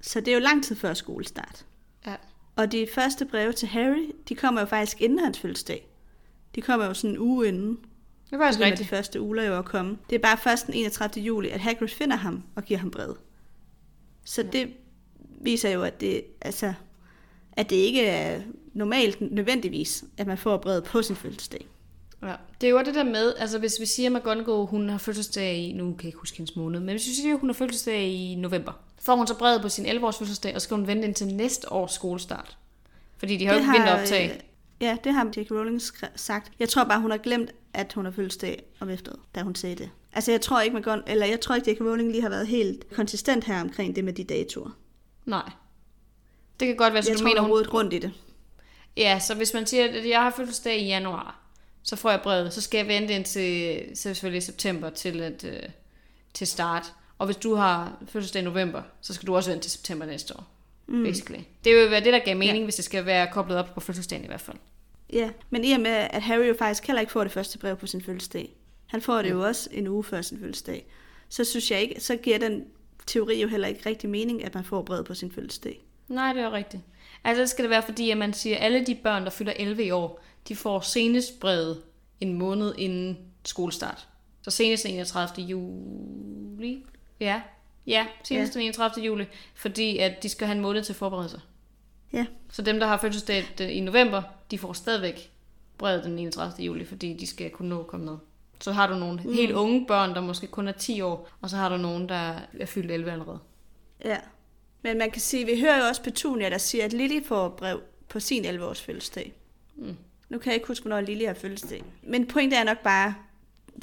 så det er jo lang tid før skolestart. Ja. Og de første breve til Harry, de kommer jo faktisk inden hans fødselsdag. De kommer jo sådan en uge inden, Det er faktisk begynder de rigtigt. første uger jo at komme. Det er bare først den 31. juli, at Hagrid finder ham og giver ham brevet. Så det viser jo, at det, altså, at det ikke er normalt nødvendigvis, at man får brevet på sin fødselsdag. Ja. Det er jo det der med, altså hvis vi siger, at McGonagall, hun har fødselsdag i, nu kan jeg ikke huske hendes måned, men hvis vi siger, at hun har fødselsdag i november, får hun så brevet på sin 11-års fødselsdag, og skal hun vente indtil næste års skolestart. Fordi de har jo ikke vinteroptag. øh, Ja, det har J.K. Rowling sagt. Jeg tror bare, hun har glemt, at hun har fødselsdag om efteråret, da hun sagde det. Altså, jeg tror ikke, McGon- eller jeg tror ikke, J.K. Rowling lige har været helt konsistent her omkring det med de datoer. Nej. Det kan godt være, så jeg du tror, mener, hun rundt i det. Ja, så hvis man siger, at jeg har fødselsdag i januar, så får jeg brevet, så skal jeg vente indtil selvfølgelig september til, at, øh, til start. Og hvis du har fødselsdag i november, så skal du også vente til september næste år. Mm. Basically. Det vil jo være det, der gav mening, ja. hvis det skal være koblet op på fødselsdagen i hvert fald. Ja, men i og med, at Harry jo faktisk heller ikke får det første brev på sin fødselsdag. Han får det jo også en uge før sin fødselsdag. Så synes jeg ikke, så giver den teori jo heller ikke rigtig mening, at man får brevet på sin fødselsdag. Nej, det er rigtigt. Altså, så skal det være fordi, at man siger, at alle de børn, der fylder 11 i år, de får senest brevet en måned inden skolestart. Så senest den 31. juli. Ja, ja senest Ja. den 31. juli, fordi at de skal have en måned til at forberede sig. Ja, Så dem, der har fødselsdag den- i november, de får stadigvæk brevet den 31. juli, fordi de skal kunne nå at komme med. Så har du nogle mm. helt unge børn, der måske kun er 10 år, og så har du nogen, der er fyldt 11 allerede. ja. Men man kan sige, vi hører jo også Petunia, der siger, at Lily får brev på sin 11-års fødselsdag. Mm. Nu kan jeg ikke huske, hvornår Lily har fødselsdag. Men pointet er nok bare,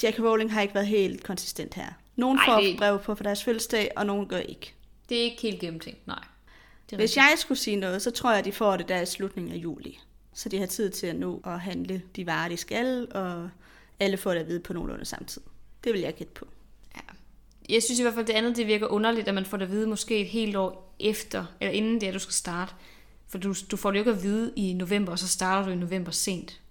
Jack Rowling har ikke været helt konsistent her. Nogle Ej, får det- brev på for deres fødselsdag, og nogle gør ikke. Det er ikke helt gennemtænkt, nej. Hvis jeg skulle sige noget, så tror jeg, at de får det der i slutningen af juli. Så de har tid til at nå at handle de varer, de skal, og alle får det at vide på nogenlunde samtidig. Det vil jeg gætte på. Ja. Jeg synes i hvert fald, det andet det virker underligt, at man får det at vide måske et helt år efter, eller inden det er, du skal starte. For du, du får det jo ikke at vide i november, og så starter du i november sent.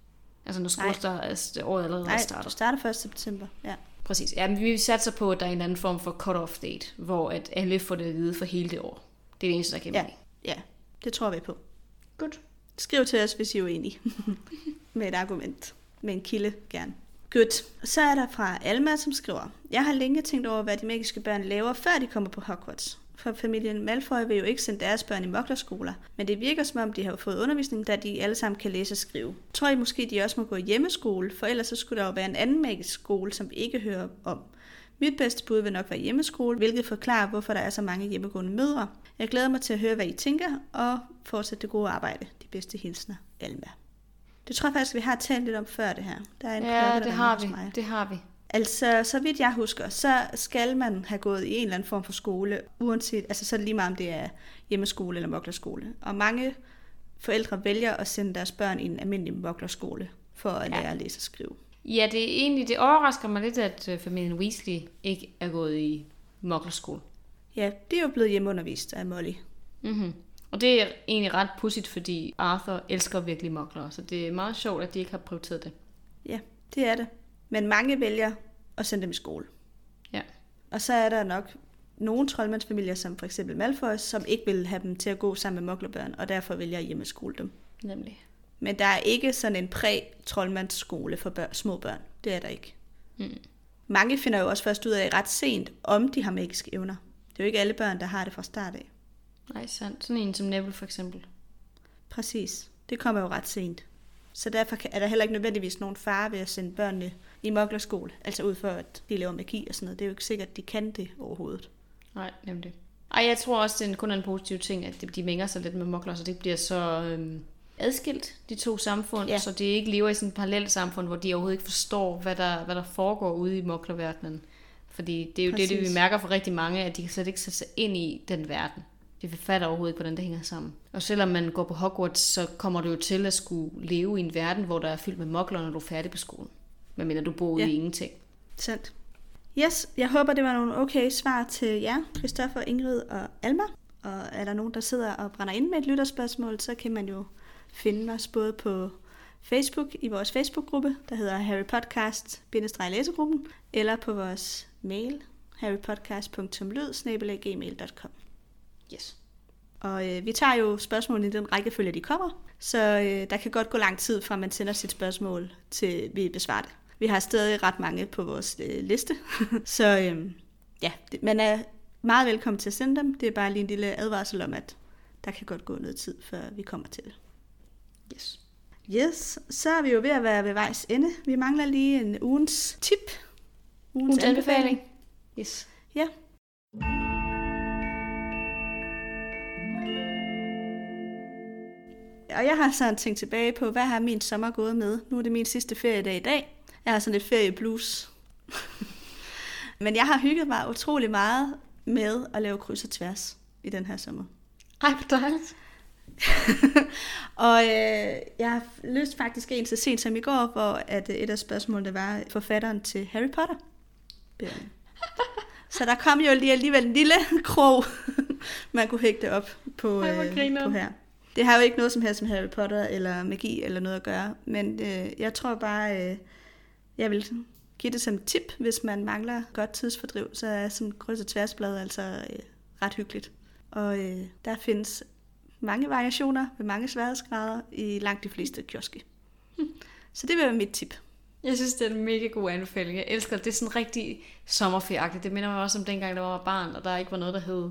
Altså når altså, året allerede Nej, starter. du starter 1. september. Ja. Præcis. Ja, men vi satser på, at der er en eller anden form for cut-off date, hvor at alle får det at vide for hele det år. Det er det eneste, der kan Ja. ja, det tror vi på. Godt. Skriv til os, hvis I er uenige. med et argument. Med en kilde, gerne. Godt. Så er der fra Alma, som skriver, Jeg har længe tænkt over, hvad de magiske børn laver, før de kommer på Hogwarts. For familien Malfoy vil jo ikke sende deres børn i moklerskoler, men det virker som om, de har fået undervisning, da de alle sammen kan læse og skrive. Tror I måske, de også må gå i hjemmeskole, for ellers så skulle der jo være en anden magisk skole, som vi ikke hører om. Mit bedste bud vil nok være hjemmeskole, hvilket forklarer, hvorfor der er så mange hjemmegående mødre. Jeg glæder mig til at høre, hvad I tænker, og fortsætte det gode arbejde. De bedste hilsner, Alma. Det tror jeg faktisk, vi har talt lidt om før det her. Der er en klokke, Ja, der det har vi. mig. Det har vi. Altså, så vidt jeg husker, så skal man have gået i en eller anden form for skole, uanset, altså så lige meget om det er hjemmeskole eller moklerskole. Og mange forældre vælger at sende deres børn i en almindelig moklerskole, for at Ja. lære at læse og skrive. Ja, det er egentlig, det overrasker mig lidt, at øh, familien Weasley ikke er gået i moklerskole. Ja, det er jo blevet hjemmeundervist af Molly. Mm-hmm. Og det er egentlig ret pudsigt, fordi Arthur elsker virkelig mokler, så det er meget sjovt, at de ikke har prioriteret det. Ja, det er det. Men mange vælger at sende dem i skole. Ja. Og så er der nok nogle troldmandsfamilier, som for eksempel Malfoy, som ikke vil have dem til at gå sammen med moklerbørn, og derfor vælger at hjemmeskole dem. Nemlig. Men der er ikke sådan en præ-troldmandsskole for børn, små børn. Det er der ikke. Mm. Mange finder jo også først ud af ret sent, om de har magiske evner. Det er jo ikke alle børn, der har det fra start af. Nej, sandt. Sådan en som Neville for eksempel. Præcis. Det kommer jo ret sent. Så derfor er der heller ikke nødvendigvis nogen fare ved at sende børnene i moklerskole. Altså ud for, at de laver magi og sådan noget. Det er jo ikke sikkert, at de kan det overhovedet. Nej, nemlig. Ej, jeg tror også, det er kun en positiv ting, at de- mænger sig lidt med mokler, så det bliver så øhm, adskilt, de to samfund, Ja. så de ikke lever i sådan et parallelt samfund, hvor de overhovedet ikke forstår, hvad der, hvad der foregår ude i moklerverdenen. Fordi det er jo det, det, vi Præcis. mærker for rigtig mange, at de kan slet ikke sætte sig ind i den verden. De fatter overhovedet ikke, hvordan det hænger sammen. Og selvom man går på Hogwarts, så kommer du jo til at skulle leve i en verden, hvor der er fyldt med mokler, når du er færdig på skolen. Medmindre du bor ude Ja. i ingenting. Sandt. Yes, jeg håber, det var nogle okay svar til jer, Christoffer, Ingrid og Alma. Og er der nogen, der sidder og brænder ind med et lytterspørgsmål, så kan man jo finde os både på Facebook i vores Facebook-gruppe, der hedder Harry Podcast-læsegruppen, eller på vores mail, harrypodcast.lyd-gmail.com. Yes. Og øh, vi tager jo spørgsmålene i den rækkefølge, de kommer, så øh, der kan godt gå lang tid fra, man sender sit spørgsmål til vi besvarer det. Vi har stadig ret mange på vores øh, liste, så øh, ja, det, man er meget velkommen til at sende dem. Det er bare lige en lille advarsel om, at der kan godt gå noget tid, før vi kommer til det. Yes. Yes, så er vi jo ved at være ved vejs ende. Vi mangler lige en ugens tip. Ugens anbefaling. Yes. Ja. Og jeg har sådan tænkt tilbage på, hvad har min sommer gået med? Nu er det min sidste feriedag i dag. Jeg har sådan lidt ferieblues. Men jeg har hygget mig utrolig meget med at lave kryds og tværs i den her sommer. Ej, hvor dejligt. og øh, jeg har løst faktisk en så sent som i går, hvor at øh, et af spørgsmålene var forfatteren til Harry Potter. Så der kom jo lige alligevel en lille krog, man kunne hægte op på, Ej, øh, på her. Det har jo ikke noget som helst med Harry Potter eller magi eller noget at gøre, men øh, jeg tror bare, øh, jeg vil give det som tip, hvis man mangler godt tidsfordriv, så er sådan kryds og tværsblad altså øh, ret hyggeligt. Og øh, der findes mange variationer med mange sværhedsgrader i langt de fleste kioske. Så det vil være mit tip. Jeg synes, det er en mega god anbefaling. Jeg elsker det. Det er sådan rigtig sommerferieagtigt. Det minder mig også om dengang, der var barn, og der ikke var noget, der hed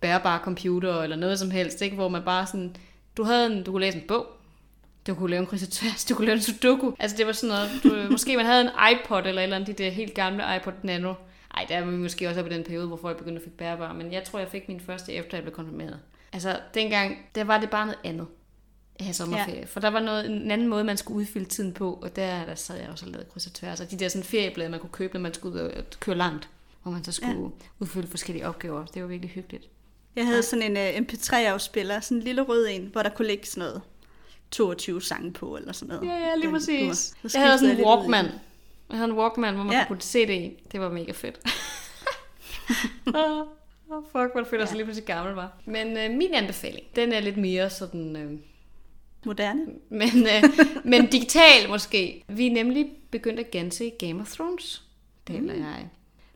bærbare computer eller noget som helst. Ikke? Hvor man bare sådan... Du, havde en, du kunne læse en bog. Du kunne lave en kryds tværs. Du kunne lave en sudoku. Altså det var sådan noget... Du, måske man havde en iPod eller et eller andet, de der helt gamle iPod Nano. Ej, der var vi måske også oppe i den periode, hvor folk begyndte at fik bærbare. Men jeg tror, jeg fik min første efter, jeg blev konfirmeret. Altså, dengang, der var det bare noget andet at have sommerferie. Ja. For der var noget, en anden måde, man skulle udfylde tiden på, og der, der sad jeg også og lavede kryds og tværs. Og de der sådan ferieblade, man kunne købe, når man skulle ud og køre langt, hvor man så skulle ja. udfylde forskellige opgaver. Det var virkelig hyggeligt. Jeg havde sådan en uh, MP3-afspiller, sådan en lille rød en, hvor der kunne ligge sådan noget 22 sange på, eller sådan noget. Ja, ja, lige Den præcis. så Jeg havde sådan en Walkman. Jeg havde en Walkman, hvor man Ja. kunne putte CD i. Det var mega fedt. Oh, fuck, hvor fedt, ja. så lige pludselig gammel var. Men øh, min anbefaling, den er lidt mere sådan... Øh, Moderne. Men, øh, men digital måske. Vi er nemlig begyndt at gense Game of Thrones, Daniel og jeg.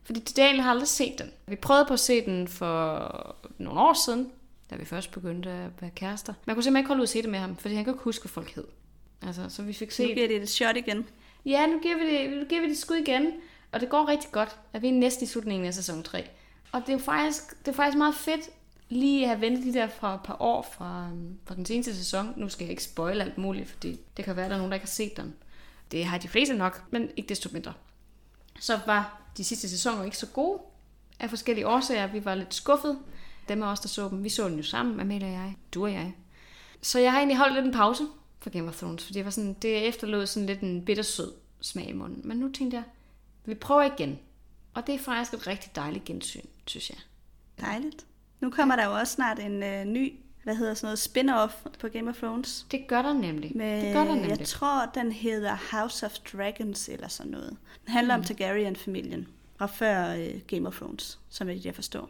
Fordi Daniel har aldrig set den. Vi prøvede på at se den for nogle år siden, da vi først begyndte at være kærester. Jeg kunne simpelthen ikke holde ud at se det med ham, fordi han kunne ikke huske, hvad folk hed. Altså, så vi fik Nu set... giver det et shot igen. Ja, nu giver vi det, nu giver vi det skud igen. Og det går rigtig godt, at vi er næsten i slutningen af sæson 3. Og det er jo faktisk, det er faktisk meget fedt lige at have ventet de der fra et par år fra, øhm, fra den seneste sæson. Nu skal jeg ikke spoil alt muligt, fordi det kan være, at der er nogen, der ikke har set den. Det har de fleste nok, men ikke desto mindre. Så var de sidste sæsoner ikke så gode af forskellige årsager. Vi var lidt skuffet. Dem af os, der så dem, vi så den jo sammen, Amalie og jeg, du og jeg. Så jeg har egentlig holdt lidt en pause for Game of Thrones, fordi det var sådan, det efterlod sådan lidt en bittersød smag i munden. Men nu tænkte jeg, vi prøver igen. Og det er faktisk et rigtig dejligt gensyn, synes jeg. Dejligt. Nu kommer der jo også snart en øh, ny, hvad hedder sådan noget, spin-off på Game of Thrones. Det gør der nemlig. Med, det gør der nemlig. Jeg tror, den hedder House of Dragons eller sådan noget. Den handler mm. om Targaryen-familien fra før øh, Game of Thrones, som jeg jeg forstår.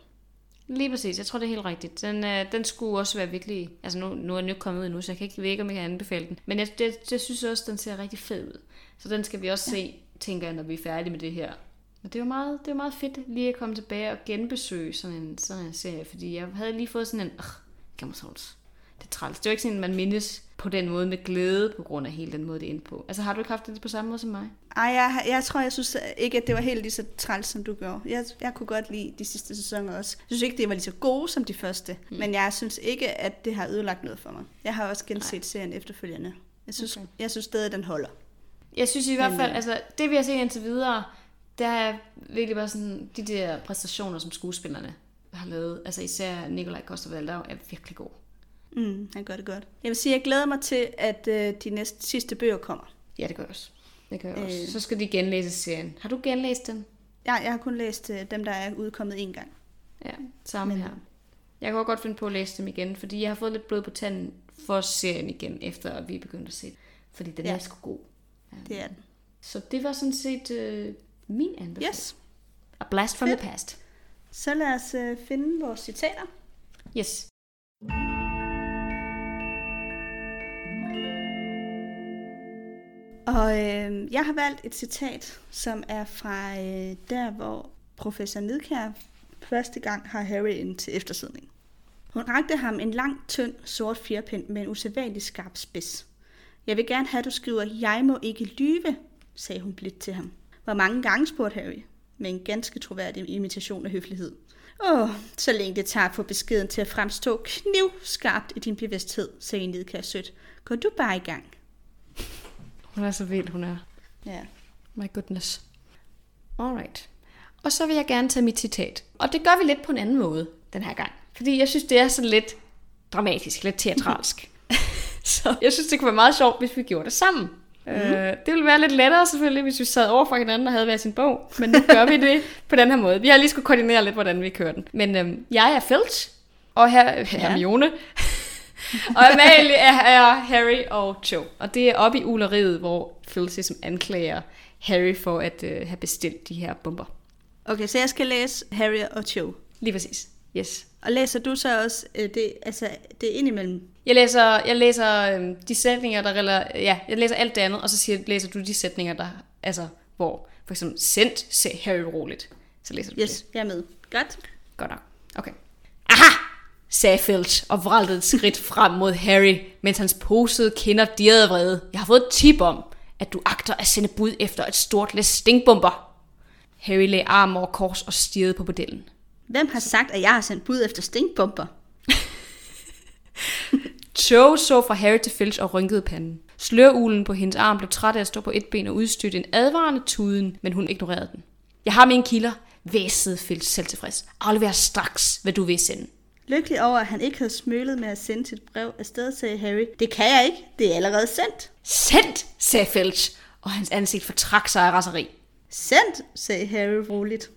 Lige præcis, jeg tror det er helt rigtigt. Den, øh, den skulle også være virkelig... Altså nu, nu er den jo kommet ud endnu, så jeg kan ikke ved ikke, om jeg kan anbefale den. Men jeg, det, det synes også, den ser rigtig fed ud. Så den skal vi også ja. se, tænker jeg, når vi er færdige med det her. Og det jo meget, det jo meget fedt lige at komme tilbage og genbesøge sådan en, sådan en serie, fordi jeg havde lige fået sådan en... Øh, Game of Thrones. Det er træls. Det er jo ikke sådan, at man mindes på den måde med glæde, på grund af hele den måde, det endte på. Altså har du ikke haft det på samme måde som mig? Ej, jeg, jeg tror, jeg synes ikke, at det var helt lige så træls, som du gjorde. Jeg, jeg kunne godt lide de sidste sæsoner også. Jeg synes ikke, det var lige så gode som de første. Hmm. Men jeg synes ikke, at det har ødelagt noget for mig. Jeg har også genset Nej. serien efterfølgende. Jeg synes, okay. jeg synes stadig, at den holder. Jeg synes i hvert Men, fald, øh, altså det vi har set indtil videre, der er virkelig bare sådan, de der præstationer, som skuespillerne har lavet, altså især Nikolaj Koster er virkelig god. Mm, han gør det godt. Jeg vil sige, jeg glæder mig til, at øh, de næste sidste bøger kommer. Ja, det gør jeg også. Det gør jeg også. Øh. Så skal de genlæse serien. Har du genlæst den? Jeg, jeg har kun læst øh, dem, der er udkommet en gang. Ja, samme Men- her. Jeg kan også godt finde på at læse dem igen, fordi jeg har fået lidt blod på tanden for serien igen, efter at vi er begyndt at se den. Fordi den Ja. er sgu god. Det er den. Så det var sådan set øh, min anbefaling. Yes. A blast from Fedt. the past. Så lad os øh, finde vores citater. Yes. Og øh, jeg har valgt et citat, som er fra øh, der, hvor professor Nidkær første gang har Harry ind til eftersidning. Hun rakte ham en lang, tynd, sort firpind med en usædvanlig skarp spids. Jeg vil gerne have, at du skriver, jeg må ikke lyve, sagde hun blidt til ham. Hvor mange gange spurgte Harry, med en ganske troværdig imitation af høflighed. Åh, så længe det tager at få beskeden til at fremstå knivskarpt i din bevidsthed, sagde Nidkær sødt. Går du bare i gang. Hun er så vild, hun er. Ja. My goodness. Alright. Og så vil jeg gerne tage mit citat. Og det gør vi lidt på en anden måde den her gang. Fordi jeg synes, det er sådan lidt dramatisk, lidt teatralsk. så jeg synes, det kunne være meget sjovt, hvis vi gjorde det sammen. Mm. Øh, det ville være lidt lettere selvfølgelig, hvis vi sad over for hinanden og havde hver sin bog. Men nu gør vi det på den her måde. Vi har lige skulle koordinere lidt, hvordan vi kører den. Men øhm, jeg er Filch, og her Hermione. Og Amalie er, er Harry og Cho. Og det er oppe i uleriet, hvor Filch ligesom anklager Harry for at øh, have bestilt de her bomber. Okay, så jeg skal læse Harry og Cho. Lige præcis. Yes. Og læser du så også øh, det, altså, det indimellem? Jeg læser, jeg læser øhm, de sætninger, der rela- ja, jeg læser alt det andet, og så siger, læser du de sætninger, der, altså, hvor for eksempel sendt se Harry roligt. Så læser du Yes, det. jeg er med. Godt. Godt nok. Okay. Aha! Sagde Filch og vraltede et skridt frem mod Harry, mens hans posede kinder dirrede vrede. Jeg har fået et tip om, at du agter at sende bud efter et stort læs stingbomber. Harry lagde armen over kors og stirrede på modellen. Hvem har sagt, at jeg har sendt bud efter stinkbomber? Cho så fra Harry til Filch og rynkede panden. Slørulen på hendes arm blev træt af at stå på et ben og udstødte en advarende tuden, men hun ignorerede den. Jeg har mine kilder, væsede Filch selvtilfreds. Aflever straks, hvad du vil sende. Lykkelig over, at han ikke havde smølet med at sende sit brev afsted, sagde Harry. Det kan jeg ikke. Det er allerede sendt. Sendt, sagde Filch, og hans ansigt fortrak sig af raseri. Sendt, sagde Harry roligt.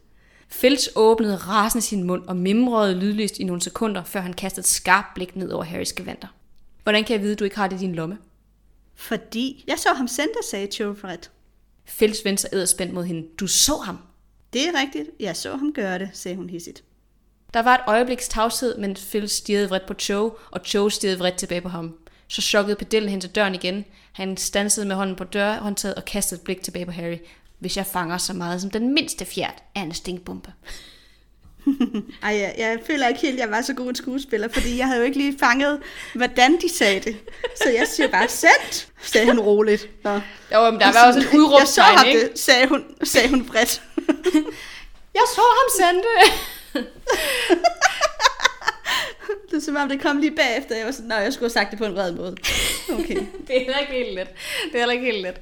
Filch åbnede rasende sin mund og mimrede lydløst i nogle sekunder, før han kastede et skarpt blik ned over Harrys gevanter. Hvordan kan jeg vide, at du ikke har det i din lomme? Fordi jeg så ham sende, sagde Cho forret. Filch vendte sig edderspændt mod hende. Du så ham. Det er rigtigt. Jeg så ham gøre det, sagde hun hissigt. Der var et øjebliks tavshed, mens Phil stirrede vredt på Cho, og Cho stirrede vredt tilbage på ham. så chokkede pedellen hen til døren igen. Han stansede med hånden på dørhåndtaget og kastede et blik tilbage på Harry. Hvis jeg fanger så meget som den mindste fjert, er en stinkbombe. Ej, jeg, jeg føler ikke helt, at jeg var så god en skuespiller, fordi jeg havde jo ikke lige fanget, hvordan de sagde det. Så jeg siger bare, sendt, sagde hun roligt. Nå. Jo, men der var også et Jeg så udråbstegn, ham ikke? det, sagde hun, sagde hun bredt. Jeg så ham sende det. Det er som om, det kom lige bagefter. Jeg var sådan, nej, jeg skulle have sagt det på en vred måde. Okay. det er heller ikke helt let. Det er heller ikke helt let.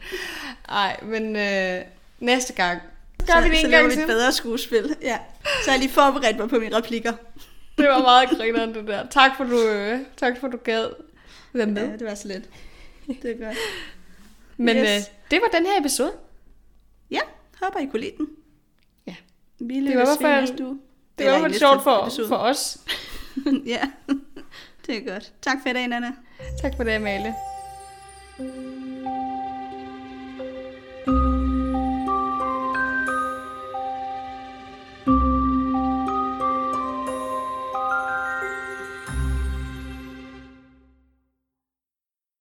Nej, men øh, næste gang. Gør så, vi det så en laver gang vi et til. bedre skuespil. Ja. Så jeg lige forberedt mig på mine replikker. Det var meget grineren, det der. Tak for, du, øh, tak for, du gad være med. Ja, det var så lidt. Det er godt. Men Yes. øh, det var den her episode. Ja, håber I kunne lide den. Ja. Vi var i hvert fald-. Det var næste sjovt for, episode. for os. ja, det er godt. Tak for i dag, Nana. Tak for det, Amalie.